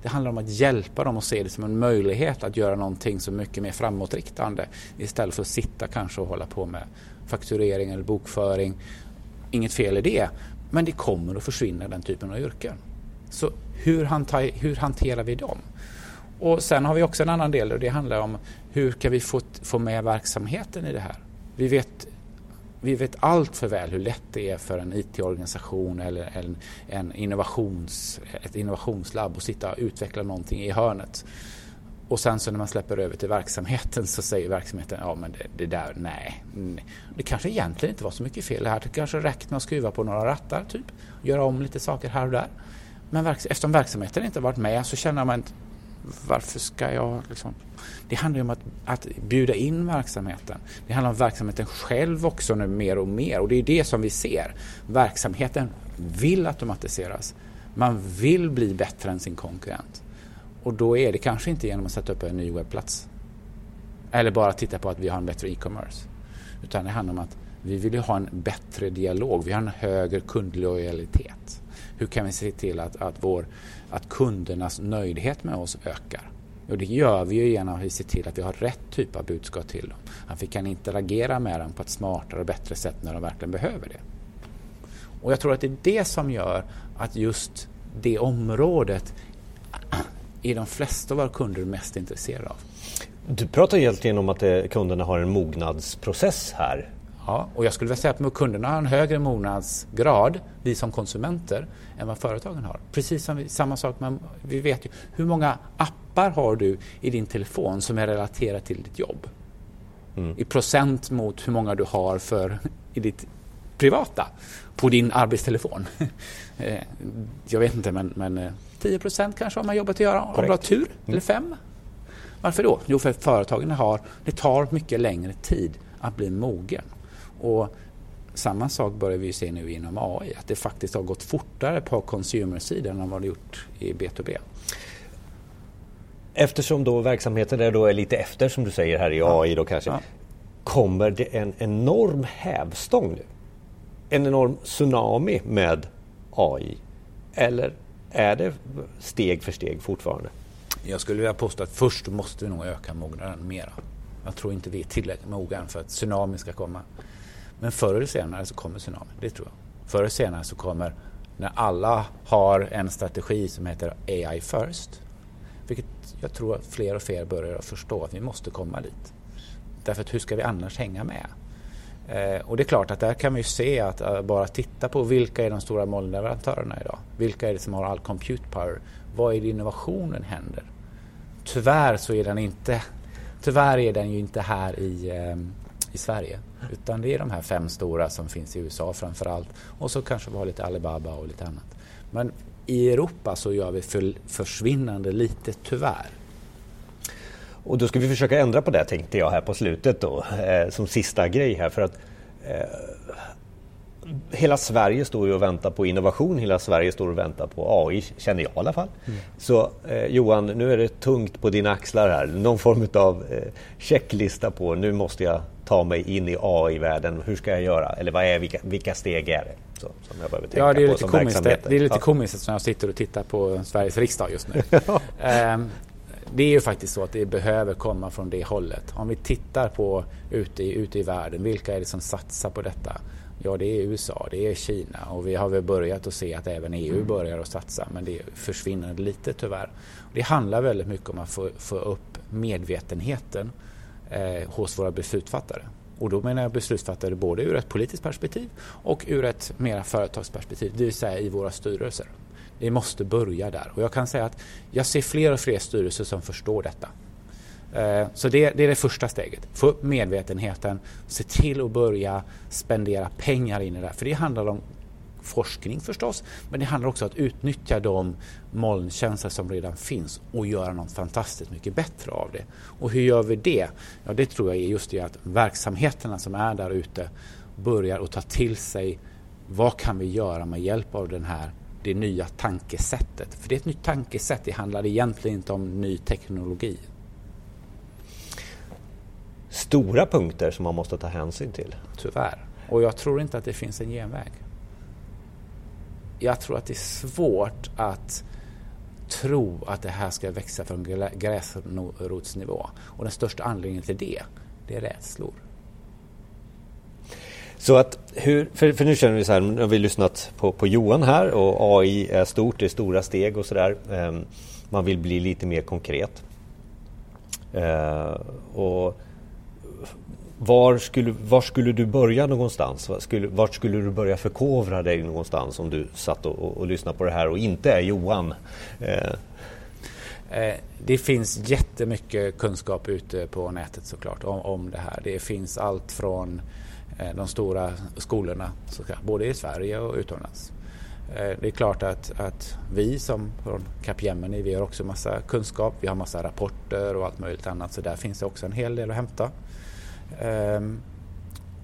Det handlar om att hjälpa dem och se det som en möjlighet att göra någonting som mycket mer framåtriktande istället för att sitta kanske och hålla på med fakturering eller bokföring. Inget fel i det, men det kommer att försvinna den typen av yrken. Så hur, hanter, hur hanterar vi dem? Och sen har vi också en annan del och det handlar om hur kan vi få, få med verksamheten i det här? Vi vet, vi vet allt för väl hur lätt det är för en IT-organisation eller en, en innovations, ett innovationslabb att sitta och utveckla någonting i hörnet. Och sen så när man släpper över till verksamheten så säger verksamheten ja men det, det där, nej, nej. Det kanske egentligen inte var så mycket fel här. Det kanske räckte med att skruva på några rattar typ. Göra om lite saker här och där. Men eftersom verksamheten inte varit med så känner man varför ska jag liksom... Det handlar ju om att, att bjuda in verksamheten. Det handlar om verksamheten själv också nu mer och mer och det är det som vi ser. Verksamheten vill automatiseras. Man vill bli bättre än sin konkurrent. Och då är det kanske inte genom att sätta upp en ny webbplats. Eller bara titta på att vi har en bättre e-commerce. Utan det handlar om att vi vill ha en bättre dialog. Vi har en högre kundlojalitet. Hur kan vi se till att, att, vår, att kundernas nöjdhet med oss ökar? Och det gör vi ju genom att vi ser till att vi har rätt typ av budskap till dem. Att vi kan interagera med dem på ett smartare och bättre sätt när de verkligen behöver det. Och jag tror att det är det som gör att just det området är de flesta av våra kunder mest intresserade av. Du pratar egentligen om att kunderna har en mognadsprocess här. Ja, och jag skulle vilja säga att kunderna har en högre mognadsgrad, vi som konsumenter, än vad företagen har. Precis som vi, samma sak med, vi vet ju, hur många appar har du i din telefon som är relaterade till ditt jobb? Mm. I procent mot hur många du har för i ditt privata på din arbetstelefon. <laughs> Eh, jag vet inte men, men 10 eh, procent kanske har man jobbat att göra om du har tur, mm. eller 5. Varför då? Jo, för företagen har, det tar mycket längre tid att bli mogen. Och samma sak börjar vi se nu inom AI, att det faktiskt har gått fortare på consumer-sidan än vad det gjort i B2B. Eftersom då verksamheten där då är lite efter som du säger här i AI då kanske. Ja. Kommer det en enorm hävstång nu? En enorm tsunami med AI? Eller är det steg för steg fortfarande? Jag skulle vilja påstå att först måste vi nog öka mognaden mera. Jag tror inte vi är tillräckligt mogna för att tsunami ska komma. Men förr eller senare så kommer tsunamin, det tror jag. Förr eller senare så kommer, när alla har en strategi som heter AI first, vilket jag tror att fler och fler börjar förstå att vi måste komma dit. Därför att hur ska vi annars hänga med? Eh, och det är klart att där kan vi se att uh, bara titta på vilka är de stora molnleverantörerna idag? Vilka är det som har all compute power? Vad är det innovationen händer? Tyvärr så är den inte, tyvärr är den ju inte här i, eh, i Sverige. Utan det är de här fem stora som finns i USA framför allt. Och så kanske vi har lite Alibaba och lite annat. Men i Europa så gör vi för, försvinnande lite tyvärr. Och då ska vi försöka ändra på det tänkte jag här på slutet då eh, som sista grej här för att eh, hela Sverige står ju och väntar på innovation, hela Sverige står och väntar på AI, känner jag i alla fall. Mm. Så eh, Johan, nu är det tungt på dina axlar här. Någon form av eh, checklista på nu måste jag ta mig in i AI-världen. Hur ska jag göra? Eller vad är, vilka, vilka steg är det? Så, som jag behöver tänka ja, det är på lite komiskt. Det, det är lite ja. komiskt eftersom jag sitter och tittar på Sveriges riksdag just nu. <laughs> um, det är ju faktiskt så att det behöver komma från det hållet. Om vi tittar på ute i, ute i världen, vilka är det som satsar på detta? Ja, det är USA, det är Kina och vi har väl börjat att se att även EU mm. börjar att satsa men det försvinner lite tyvärr. Det handlar väldigt mycket om att få, få upp medvetenheten eh, hos våra beslutsfattare. Och då menar jag beslutsfattare både ur ett politiskt perspektiv och ur ett mera företagsperspektiv, det vill säga i våra styrelser. Vi måste börja där och jag kan säga att jag ser fler och fler styrelser som förstår detta. Eh, så det, det, är det första steget. Få upp medvetenheten, se till att börja spendera pengar in i det här. För det handlar om forskning förstås, men det handlar också om att utnyttja de molntjänster som redan finns och göra något fantastiskt mycket bättre av det. Och hur gör vi det? Ja, det tror jag är just det att verksamheterna som är där ute börjar att ta till sig vad kan vi göra med hjälp av den här det nya tankesättet. För det är ett nytt tankesätt, det handlar egentligen inte om ny teknologi. Stora punkter som man måste ta hänsyn till. Tyvärr. Och jag tror inte att det finns en genväg. Jag tror att det är svårt att tro att det här ska växa från gräsrotsnivå. Och den största anledningen till det, det är rädslor. Så att hur, för, för, nu känner vi så här, nu har vi lyssnat på, på Johan här och AI är stort, det är stora steg och sådär. där. Ehm, man vill bli lite mer konkret. Ehm, och var skulle, var skulle du börja någonstans? Var skulle, vart skulle du börja förkovra dig någonstans om du satt och, och, och lyssnade på det här och inte är Johan? Eh. eh det finns jättemycket kunskap ute på nätet såklart om, om det här. Det finns allt från eh, de stora skolorna, både i Sverige och utomlands. Eh, det är klart att, att vi som från Capgemini, vi har också massa kunskap, vi har massa rapporter och allt möjligt annat så där finns det också en hel del att hämta. Um,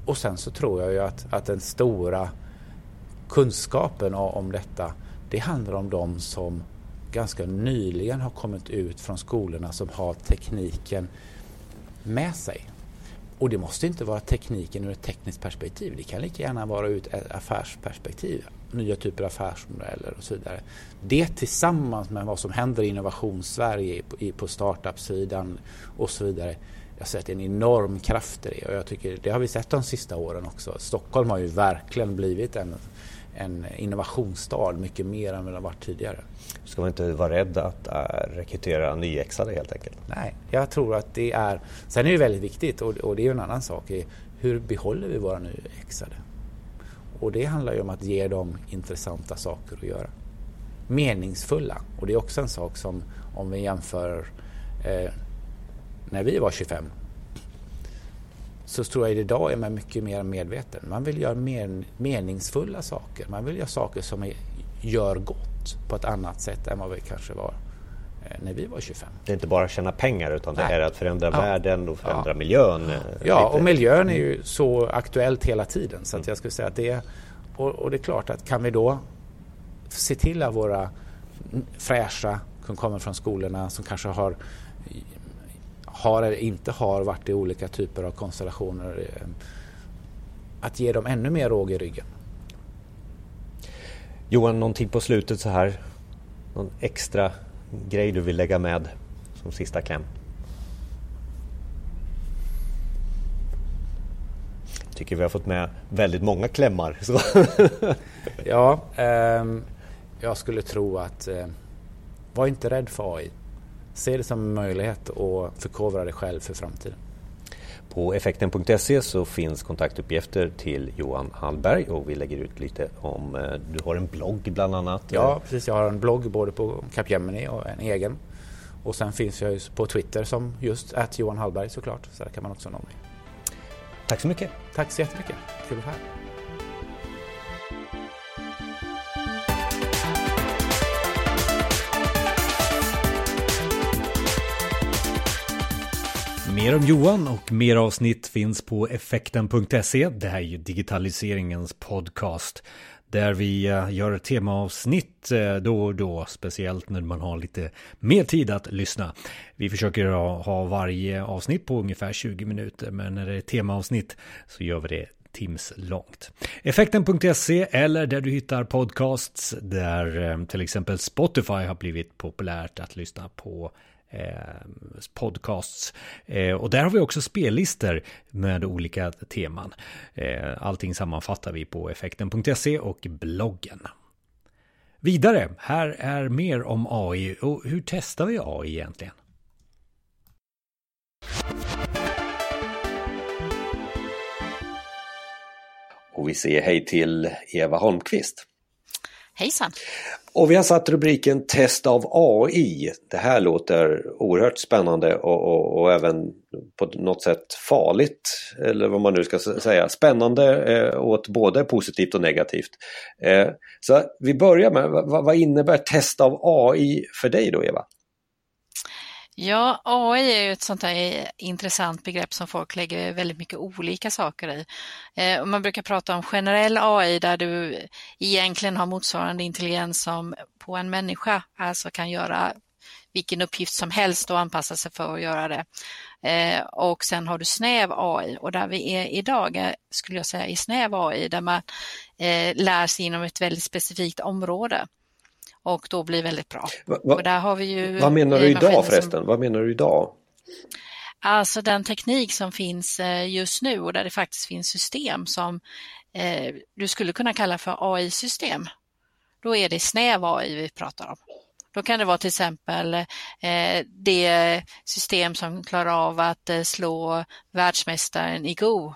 och sen så tror jag ju att, att den stora kunskapen om detta det handlar om de som ganska nyligen har kommit ut från skolorna som har tekniken med sig. Och det måste inte vara tekniken ur ett tekniskt perspektiv. Det kan lika gärna vara ur ett affärsperspektiv. Nya typer av affärsmodeller och så vidare. Det tillsammans med vad som händer i innovationssverige på startup-sidan och så vidare jag har sett en enorm kraft i det och jag tycker det har vi sett de sista åren också. Stockholm har ju verkligen blivit en, en innovationsstad mycket mer än vad har varit tidigare. Ska man inte vara rädd att äh, rekrytera nyexade helt enkelt? Nej, jag tror att det är... Sen är det väldigt viktigt och, och det är en annan sak. Hur behåller vi våra nyexade? Och det handlar ju om att ge dem intressanta saker att göra. Meningsfulla. Och det är också en sak som om vi jämför eh, när vi var 25 så tror jag idag är man mycket mer medveten. Man vill göra mer meningsfulla saker. Man vill göra saker som är, gör gott på ett annat sätt än vad vi kanske var eh, när vi var 25. Det är inte bara att tjäna pengar utan Nej. det är att förändra ja. världen och förändra ja. miljön. Eh, ja, lite. och miljön är ju så aktuellt hela tiden så att jag skulle säga att det och, och det är klart att kan vi då se till att våra fräscha som kommer från skolorna som kanske har har eller inte har varit i olika typer av konstellationer. Eh, att ge dem ännu mer råg i ryggen. Johan, någonting på slutet så här? Någon extra grej du vill lägga med som sista kläm? Jag tycker vi har fått med väldigt många klämmar. <laughs> ja, eh, jag skulle tro att eh, var inte rädd för AI. Se det som en möjlighet att förkovra dig själv för framtiden. På effekten.se så finns kontaktuppgifter till Johan Hallberg och vi lägger ut lite om, eh, du har en blogg bland annat. Ja precis, jag har en blogg både på Capgemini och en egen. Och sen finns jag på Twitter som just att Johan Hallberg såklart, så där kan man också nå mig. Tack så mycket. Tack så jättemycket, kul att vara här. Mer om Johan och mer avsnitt finns på effekten.se. Det här är ju digitaliseringens podcast. Där vi eh, gör temaavsnitt eh, då och då, speciellt när man har lite mer tid att lyssna. Vi försöker ha varje avsnitt på ungefär 20 minuter, men när det är temaavsnitt så gör vi det timslångt. Effekten.se eller där du hittar podcasts där eh, till exempel Spotify har blivit populärt att lyssna på podcasts. och där har vi också spellistor med olika teman. allting sammanfattar vi på effekten.se och bloggen. Vidare, här är mer om AI och hur testar vi AI egentligen? Och vi säger hej till Eva Holmqvist. Hejsan! Och vi har satt rubriken Test av AI. Det här låter oerhört spännande och, och, och även på något sätt farligt. Eller vad man nu ska säga. Spännande eh, åt både positivt och negativt. Eh, så vi börjar med, vad, vad innebär test av AI för dig då Eva? Ja, AI är ju ett sånt här intressant begrepp som folk lägger väldigt mycket olika saker i. Eh, man brukar prata om generell AI där du egentligen har motsvarande intelligens som på en människa, alltså kan göra vilken uppgift som helst och anpassa sig för att göra det. Eh, och sen har du snäv AI och där vi är idag eh, skulle jag säga i snäv AI där man eh, lär sig inom ett väldigt specifikt område och då blir väldigt bra. Va, va, och där har vi ju vad menar du idag förresten? Som, vad menar du idag? Alltså den teknik som finns eh, just nu och där det faktiskt finns system som eh, du skulle kunna kalla för AI-system. Då är det snäv AI vi pratar om. Då kan det vara till exempel eh, det system som klarar av att eh, slå världsmästaren i Go,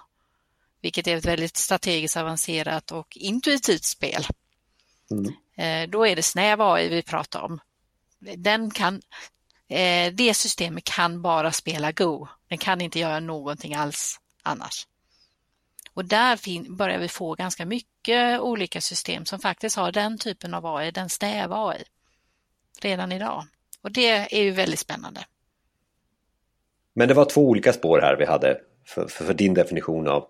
vilket är ett väldigt strategiskt avancerat och intuitivt spel. Mm. Eh, då är det snäv AI vi pratar om. Den kan, eh, det systemet kan bara spela Go. Den kan inte göra någonting alls annars. Och där börjar vi få ganska mycket olika system som faktiskt har den typen av AI, den snäva AI, redan idag. Och det är ju väldigt spännande. Men det var två olika spår här vi hade för, för, för din definition av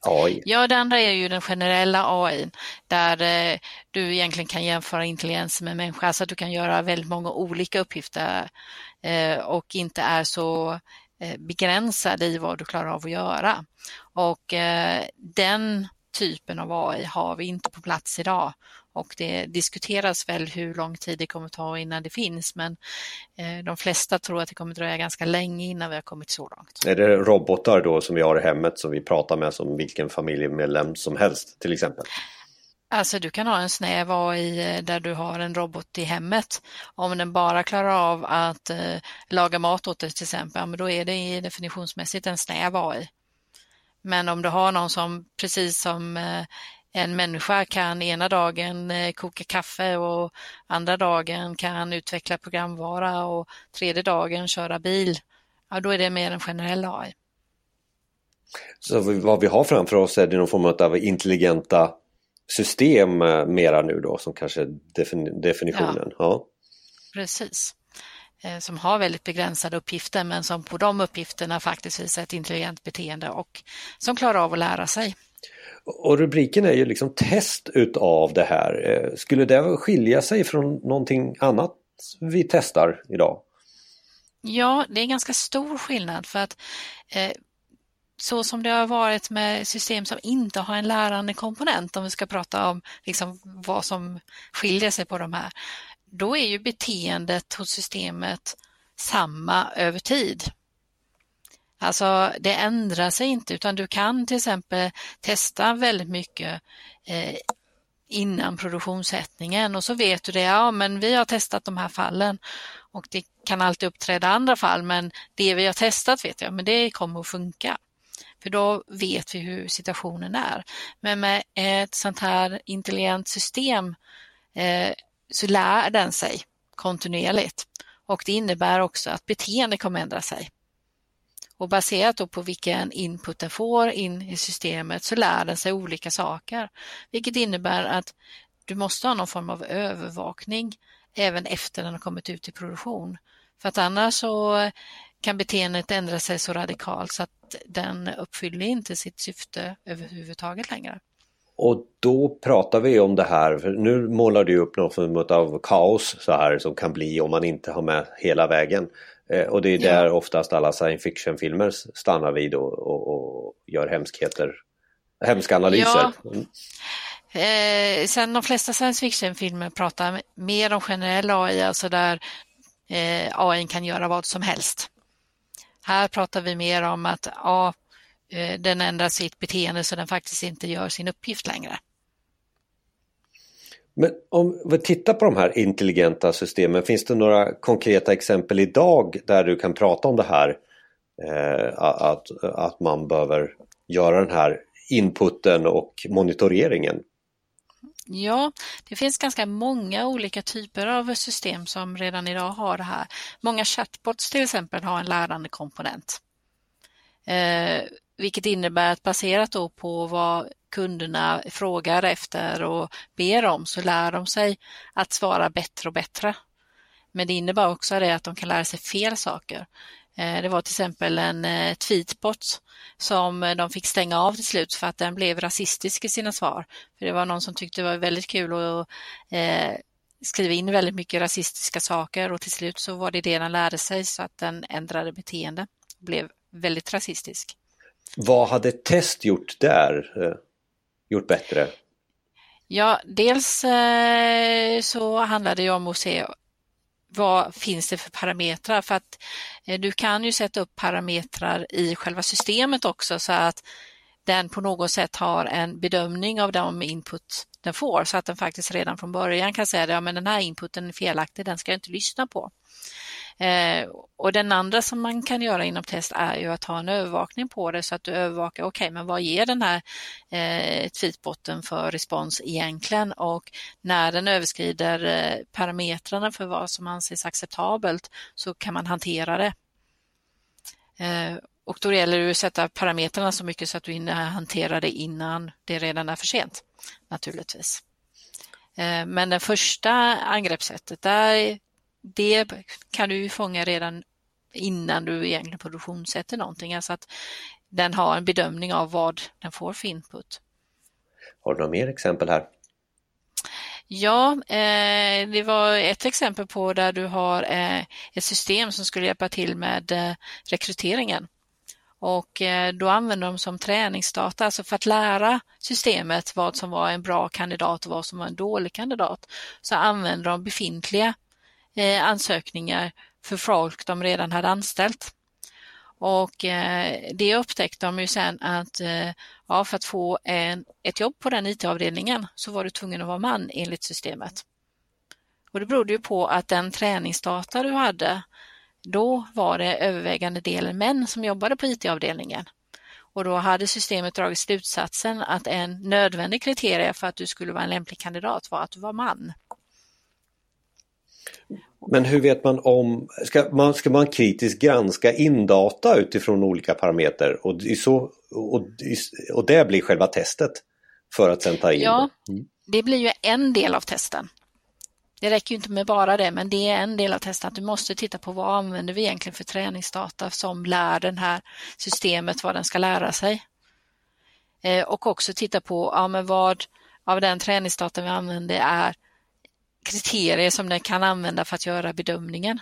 AI? Ja, det andra är ju den generella AI där eh, du egentligen kan jämföra intelligens med människa, så att du kan göra väldigt många olika uppgifter eh, och inte är så eh, begränsad i vad du klarar av att göra. Och eh, den typen av AI har vi inte på plats idag och det diskuteras väl hur lång tid det kommer ta innan det finns men eh, de flesta tror att det kommer dröja ganska länge innan vi har kommit så långt. Är det robotar då som vi har i hemmet som vi pratar med som vilken familjemedlem som helst till exempel? Alltså du kan ha en snäv AI eh, där du har en robot i hemmet. Om den bara klarar av att eh, laga mat åt dig till exempel, men då är det definitionsmässigt en snäv AI. Men om du har någon som precis som eh, en människa kan ena dagen eh, koka kaffe och andra dagen kan utveckla programvara och tredje dagen köra bil, ja, då är det mer en generell AI. Så vad vi har framför oss är det någon form av intelligenta system eh, mera nu då som kanske är definitionen? Ja, ja. Precis. Eh, som har väldigt begränsade uppgifter men som på de uppgifterna faktiskt visar ett intelligent beteende och som klarar av att lära sig. Och rubriken är ju liksom test utav det här. Eh, skulle det skilja sig från någonting annat vi testar idag? Ja, det är ganska stor skillnad för att eh, så som det har varit med system som inte har en lärande komponent, om vi ska prata om liksom vad som skiljer sig på de här, då är ju beteendet hos systemet samma över tid. Alltså det ändrar sig inte utan du kan till exempel testa väldigt mycket eh, innan produktionssättningen och så vet du det, ja men vi har testat de här fallen och det kan alltid uppträda andra fall men det vi har testat vet jag, men det kommer att funka. För då vet vi hur situationen är. Men med ett sånt här intelligent system eh, så lär den sig kontinuerligt och det innebär också att beteende kommer ändra sig. Och baserat på vilken input den får in i systemet så lär den sig olika saker, vilket innebär att du måste ha någon form av övervakning även efter den har kommit ut i produktion. För att annars så kan beteendet ändra sig så radikalt så att den uppfyller inte sitt syfte överhuvudtaget längre. Och då pratar vi om det här, för nu målar du upp någon form av kaos så här som kan bli om man inte har med hela vägen. Eh, och det är där ja. oftast alla science fiction-filmer stannar vid och, och, och, gör hemskheter, hemska analyser. Ja. Eh, sen de flesta science fiction-filmer pratar mer om generell AI, alltså där eh, AI kan göra vad som helst. Här pratar vi mer om att ja, eh, den ändrar sitt beteende så den faktiskt inte gör sin uppgift längre. Men om vi tittar på de här intelligenta systemen, finns det några konkreta exempel idag där du kan prata om det här? Eh, att, att man behöver göra den här inputen och monitoreringen? Ja, det finns ganska många olika typer av system som redan idag har det här. Många chatbots till exempel har en lärande komponent. Eh, vilket innebär att baserat då på vad kunderna frågar efter och ber om så lär de sig att svara bättre och bättre. Men det innebär också det att de kan lära sig fel saker. Eh, det var till exempel en eh, tweetbot som de fick stänga av till slut för att den blev rasistisk i sina svar. För Det var någon som tyckte det var väldigt kul att eh, skriva in väldigt mycket rasistiska saker och till slut så var det det den lärde sig så att den ändrade beteende och blev väldigt rasistisk. Vad hade test gjort där? Eh, gjort bättre? Ja, dels eh, så handlar det om att se vad finns det för parametrar? För att eh, du kan ju sätta upp parametrar i själva systemet också så att den på något sätt har en bedömning av de input den får så att den faktiskt redan från början kan säga att ja, den här inputen är felaktig, den ska jag inte lyssna på. Eh, och den andra som man kan göra inom test är ju att ha en övervakning på det så att du övervakar, okej okay, men vad ger den här eh, tweetbotten för respons egentligen och när den överskrider eh, parametrarna för vad som anses acceptabelt så kan man hantera det. Eh, och då gäller det att sätta parametrarna så mycket så att du hinner hantera det innan det redan är för sent naturligtvis. Eh, men det första angreppssättet, där det kan du fånga redan innan du egentligen produktionssätter någonting. Alltså att den har en bedömning av vad den får för input. Har du några mer exempel här? Ja, eh, det var ett exempel på där du har eh, ett system som skulle hjälpa till med eh, rekryteringen. Och då använder de som träningsdata, alltså för att lära systemet vad som var en bra kandidat och vad som var en dålig kandidat, så använder de befintliga Eh, ansökningar för folk de redan hade anställt. Och eh, det upptäckte de ju sen att eh, ja, för att få en, ett jobb på den IT-avdelningen så var du tvungen att vara man enligt systemet. Och det berodde ju på att den träningsdata du hade, då var det övervägande delen män som jobbade på IT-avdelningen. Och då hade systemet dragit slutsatsen att en nödvändig kriterie för att du skulle vara en lämplig kandidat var att du var man. Men hur vet man om, ska man, ska man kritiskt granska in data utifrån olika parametrar och, så, och, och det blir själva testet för att sen ta in Ja, mm. det blir ju en del av testen. Det räcker ju inte med bara det, men det är en del av testen att du måste titta på vad använder vi egentligen för träningsdata som lär det här systemet vad den ska lära sig. Eh, och också titta på ja, men vad av den träningsdata vi använder är kriterier som den kan använda för att göra bedömningen.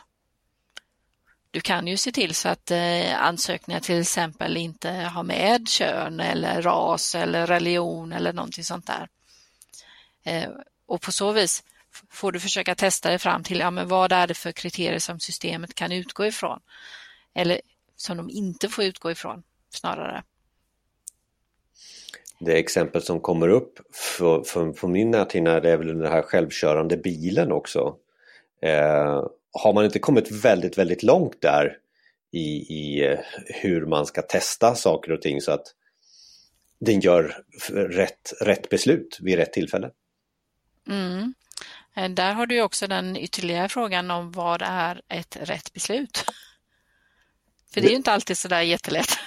Du kan ju se till så att eh, ansökningar till exempel inte har med kön eller ras eller religion eller någonting sånt där. Eh, och på så vis får du försöka testa dig fram till ja, men vad är det för kriterier som systemet kan utgå ifrån. Eller som de inte får utgå ifrån snarare det exempel som kommer upp för, för, för min näthinna det är väl den här självkörande bilen också. Eh, har man inte kommit väldigt, väldigt långt där i, i eh, hur man ska testa saker och ting så att den gör rätt, rätt beslut vid rätt tillfälle? Mm. Eh, där har du också den ytterligare frågan om vad är ett rätt beslut? <laughs> För det är ju inte alltid sådär jättelätt.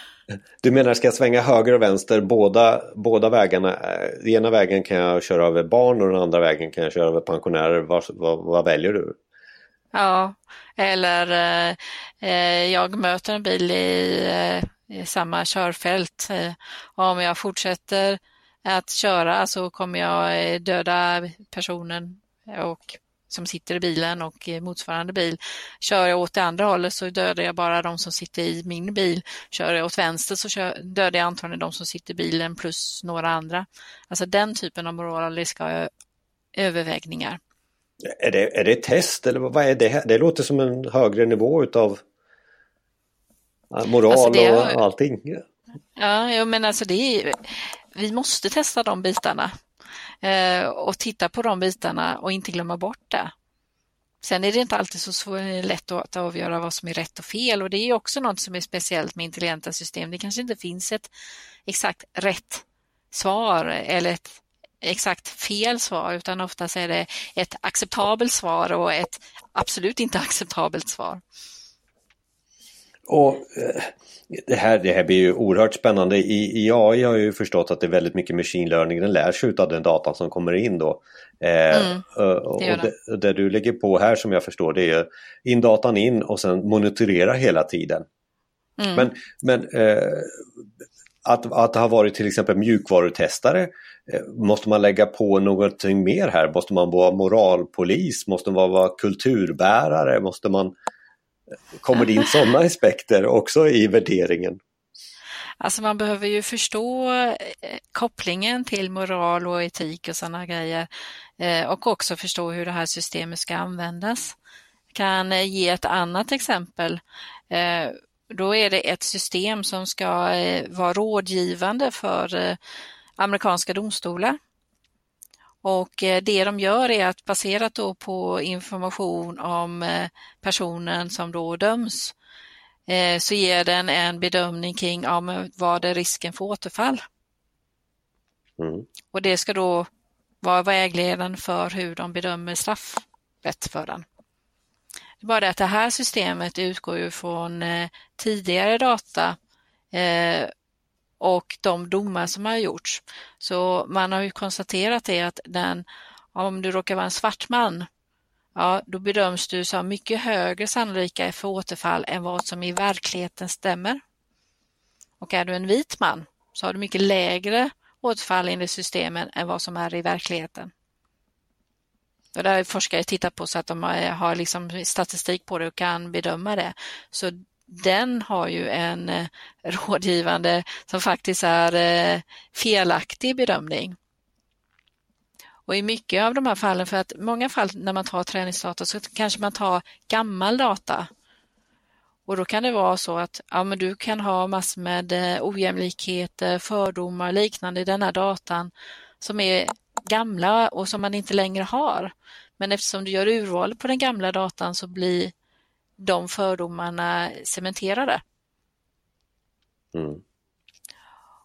Du menar ska jag svänga höger och vänster båda, båda vägarna? Den ena vägen kan jag köra över barn och den andra vägen kan jag köra över pensionärer. Vad, vad, vad väljer du? Ja, eller eh, eh, jag möter en bil i, eh, i samma körfält. Och om jag fortsätter att köra så kommer jag döda personen och som sitter i bilen och motsvarande bil. Kör jag åt det andra hållet så dödar jag bara de som sitter i min bil. Kör jag åt vänster så dödar jag antagligen de som sitter i bilen plus några andra. Alltså den typen av moraliska övervägningar Är det, är det ett test eller vad är det? Det låter som en högre nivå utav moral alltså det, och allting. Ja, men alltså det är, vi måste testa de bitarna Eh, och titta på de bitarna och inte glömma bort det. Sen är det inte alltid så lätt att avgöra vad som är rätt och fel och det är också något som är speciellt med intelligenta system. Det kanske inte finns ett exakt rätt svar eller ett exakt fel svar utan oftast är det ett acceptabelt svar och ett absolut inte acceptabelt svar. Och eh, det här, det här blir ju oerhört spännande. I, I AI har jag ju förstått att det är väldigt mycket machine learning. Den lär sig av den datan som kommer in då. Eh, mm, och det, det, du lägger på här som jag förstår det är in datan in och sen monitorera hela tiden. Mm. Men, men eh, att, att ha varit till exempel mjukvarutestare eh, Måste man lägga på någonting mer här? Måste man vara moralpolis? Måste man vara kulturbärare? Måste man Kommer det in sådana aspekter också i värderingen? Alltså man behöver ju förstå eh, kopplingen till moral och etik och sådana grejer eh, och också förstå hur det här systemet ska användas. Jag kan eh, ge ett annat exempel. Då är det ett system som ska vara rådgivande för amerikanska domstolar. Och eh, det de gör är att baserat då på information om eh, personen som då döms eh, så ger den en bedömning kring ja, vad är risken för återfall. Mm. Och det ska då vara vägledande för hur de bedömer straffrätt för den. Det är bara det att det här systemet utgår ju från tidigare data och de domar som har gjorts. Så man har ju konstaterat det att den, om du råkar vara en svart man, ja, då bedöms du som mycket högre sannolika för återfall än vad som i verkligheten stämmer. Och är du en vit man så har du mycket lägre återfall enligt systemen än vad som är i verkligheten. Och där har forskare tittat på så att de har liksom statistik på det och kan bedöma det. Så den har ju en eh, rådgivande som faktiskt är eh, felaktig bedömning. Och i mycket av de här fallen, för att många fall när man tar träningsdata så kanske man tar gammal data. Och då kan det vara så att ja, men du kan ha massor med eh, ojämlikheter, fördomar och liknande i den här datan som är gamla och som man inte längre har. Men eftersom du gör urval på den gamla datan så blir de fördomarna cementerade. Mm.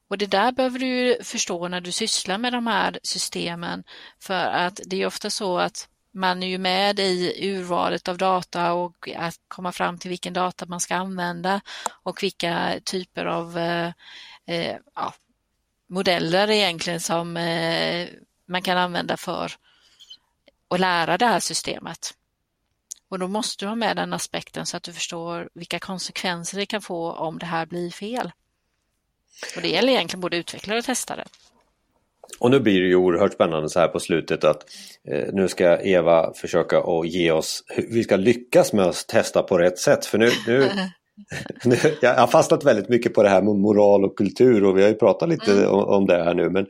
Och det där behöver du förstå när du sysslar med de här systemen för att det är ofta så att man är ju med i urvalet av data och att komma fram till vilken data man ska använda och vilka typer av eh, eh, ja, modeller egentligen som eh, man kan använda för att lära det här systemet. Och då måste du ha med den aspekten så att du förstår vilka konsekvenser det kan få om det här blir fel. Och det gäller egentligen både utvecklare och testare. Och nu blir det ju oerhört spännande så här på slutet att eh, nu ska Eva försöka att ge oss hur vi ska lyckas med att testa på rätt sätt. För nu, nu, <laughs> nu jag har fastnat väldigt mycket på det här med moral och kultur och vi har ju pratat lite mm. om, om det här nu. Men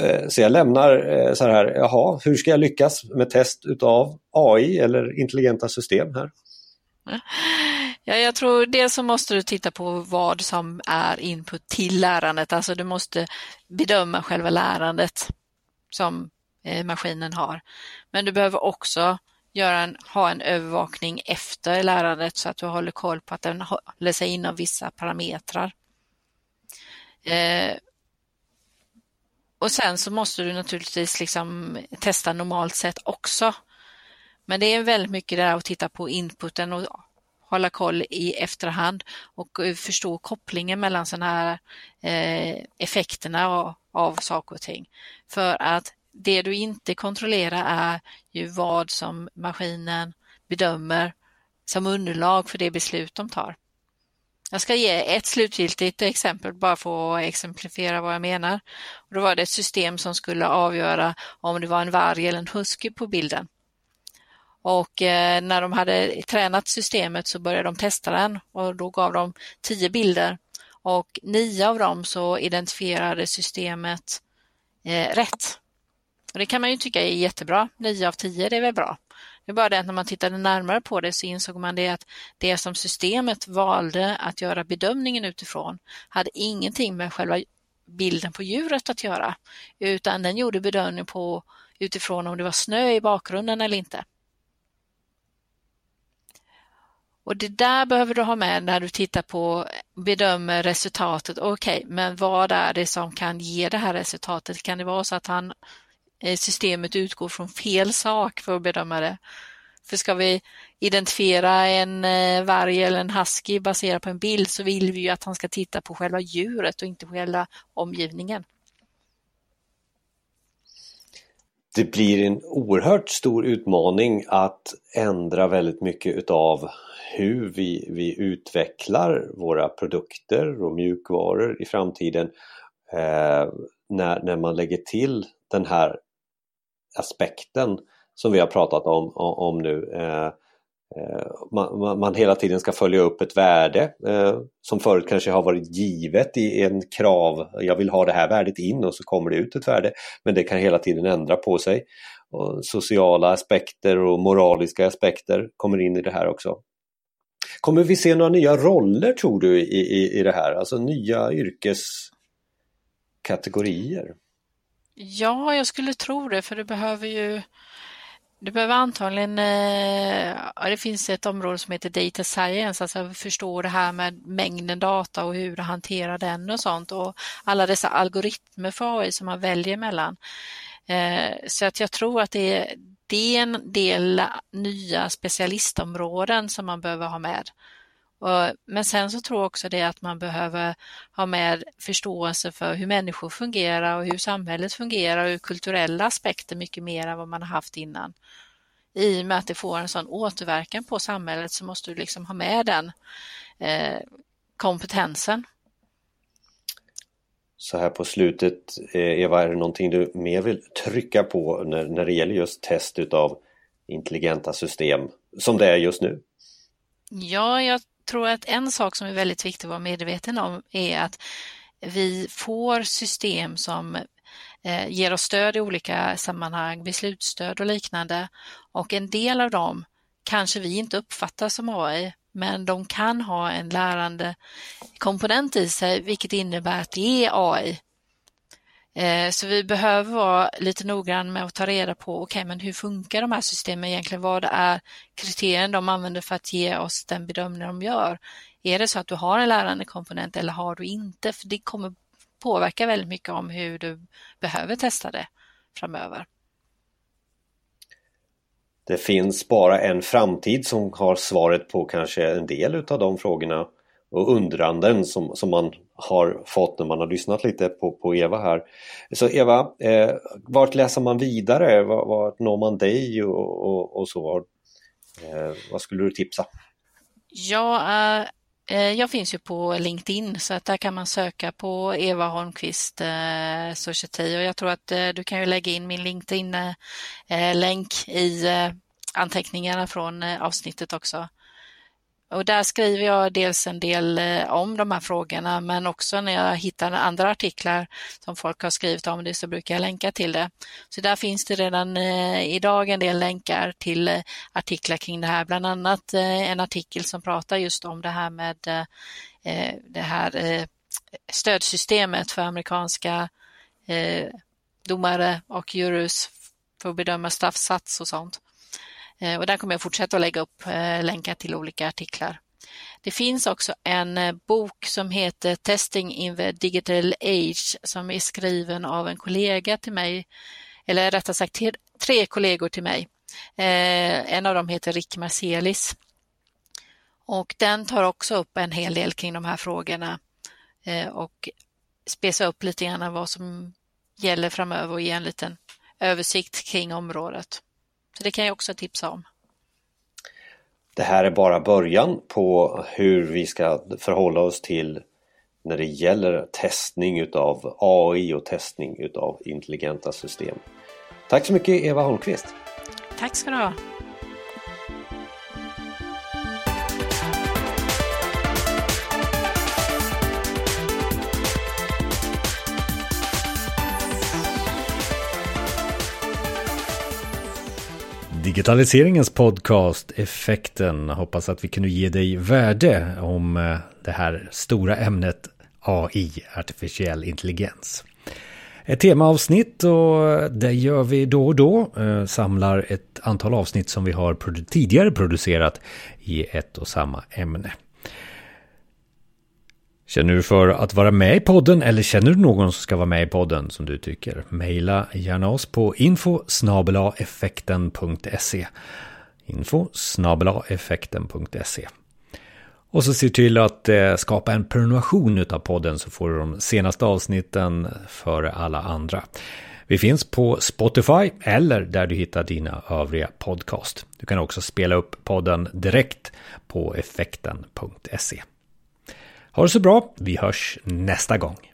Eh, så jag lämnar eh, så här, jaha, hur ska jag lyckas med test utav AI eller intelligenta system här? Ja, jag tror dels så måste du titta på vad som är input till lärandet, alltså du måste bedöma själva lärandet som eh, maskinen har. Men du behöver också göra en, ha en övervakning efter lärandet så att du håller koll på att den håller sig inom vissa parametrar. Eh, och sen så måste du naturligtvis liksom testa normalt sett också. Men det är väldigt mycket där att titta på inputen och hålla koll i efterhand och eh, förstå kopplingen mellan sådana här eh, effekterna av, av saker och ting. För att det du inte kontrollerar är ju vad som maskinen bedömer som underlag för det beslut de tar. Jag ska ge ett slutgiltigt exempel bara för att exemplifiera vad jag menar. Och då var det ett system som skulle avgöra om det var en varg eller en husky på bilden. Och eh, när de hade tränat systemet så började de testa den och då gav de tio bilder och nio av dem så identifierade systemet eh, rätt. Och det kan man ju tycka är jättebra. nio av tio det är väl bra. Det är bara det att när man tittade närmare på det så insåg man det att det som systemet valde att göra bedömningen utifrån hade ingenting med själva bilden på djuret att göra, utan den gjorde bedömning på utifrån om det var snö i bakgrunden eller inte. Och det där behöver du ha med när du tittar på, bedömer resultatet. Okej, okay, men vad är det som kan ge det här resultatet? Kan det vara så att han, Eh, systemet utgår från fel sak för att bedöma det? För ska vi identifiera en eh, varg eller en husky baserat på en bild så vill vi ju att han ska titta på själva djuret och inte på själva omgivningen. Det blir en oerhört stor utmaning att ändra väldigt mycket utav hur vi, vi utvecklar våra produkter och mjukvaror i framtiden eh, när, när man lägger till den här aspekten som vi har pratat om, om nu. Eh, eh, man, man, hela tiden ska följa upp ett värde eh, som förut kanske har varit givet i en krav. Jag vill ha det här värdet in och så kommer det ut ett värde. Men det kan hela tiden ändra på sig. Och sociala aspekter och moraliska aspekter kommer in i det här också. Kommer vi se några nya roller tror du i, i, i det här? Alltså nya yrkeskategorier? Ja, jag skulle tro det för det behöver ju du behöver antagligen, eh, ja, det finns ett område som heter data science, alltså förstå det här med mängden data och hur du hanterar den och sånt och alla dessa algoritmer för AI som man väljer mellan. Eh, så att jag tror att det är, det är en del nya specialistområden som man behöver ha med. Men sen så tror jag också det att man behöver ha med förståelse för hur människor fungerar och hur samhället fungerar och hur kulturella aspekter mycket mer än vad man har haft innan. I och med att det får en sån återverkan på samhället så måste du liksom ha med den eh, kompetensen. Så här på slutet, eh, Eva, är det någonting du mer vill trycka på när, när det gäller just test utav intelligenta system som det är just nu? Ja, jag tror att en sak som är väldigt viktig att vara medveten om är att vi får system som eh, ger oss stöd i olika sammanhang, beslutsstöd och liknande. Och en del av dem kanske vi inte uppfattar som AI, men de kan ha en lärande komponent i sig, vilket innebär att det är AI. Eh, så vi behöver vara lite noggrann med att ta reda på, okej, okay, men hur funkar de här systemen egentligen? Vad är kriterierna de använder för att ge oss den bedömning de gör? Är det så att du har en lärande komponent eller har du inte? För det kommer påverka väldigt mycket om hur du behöver testa det framöver. Det finns bara en framtid som har svaret på kanske en del av de frågorna och undranden som, som man har fått när man har lyssnat lite på, på Eva här. Så Eva, eh, vart läser man vidare? Vart, vart når man dig och, och, och så? Eh, vad skulle du tipsa? Ja, eh, jag finns ju på LinkedIn så att där kan man söka på Eva Holmqvist eh, Society och jag tror att eh, du kan ju lägga in min LinkedIn-länk eh, eh i eh, anteckningarna från eh, avsnittet också. Och där skriver jag dels en del eh, om de här frågorna men också när jag hittar andra artiklar som folk har skrivit om det så brukar jag länka till det. Så där finns det redan eh, idag en del länkar till eh, artiklar kring det här, bland annat en artikel som pratar just om det här med det här stödsystemet för amerikanska domare och jurys för att bedöma straffsats och sånt. Eh, och där kommer jag fortsätta att lägga upp eh, länkar till olika artiklar. Det finns också en eh, bok som heter Testing in the Digital Age som är skriven av en kollega till mig, eller rättare sagt tre kollegor till mig. En av dem heter Rick Marcelis och den tar också upp en hel del kring de här frågorna och spesar upp lite grann vad som gäller framöver och ger en liten översikt kring området. Så det kan jag också tipsa om. Det här är bara början på hur vi ska förhålla oss till när det gäller testning utav AI och testning utav intelligenta system. Tack så mycket Eva Holmqvist. Tack ska du ha. Digitaliseringens podcast Effekten. Hoppas att vi kunde ge dig värde om eh, det här stora ämnet AI, artificiell intelligens. Ett temaavsnitt och det gör vi då och då. Eh, samlar ett antal avsnitt som vi har tidigare producerat i ett och samma ämne. Känner du för att vara med i podden eller känner du någon som ska vara med i podden som du tycker? Maila gärna oss på info effekten.se info effekten.se och så se till att eh, skapa en prenumeration av podden så får du de senaste avsnitten före alla andra. Vi finns på Spotify eller där du hittar dina övriga podcast. Du kan också spela upp podden direkt på effekten.se. Ha det så bra, vi hörs nästa gång.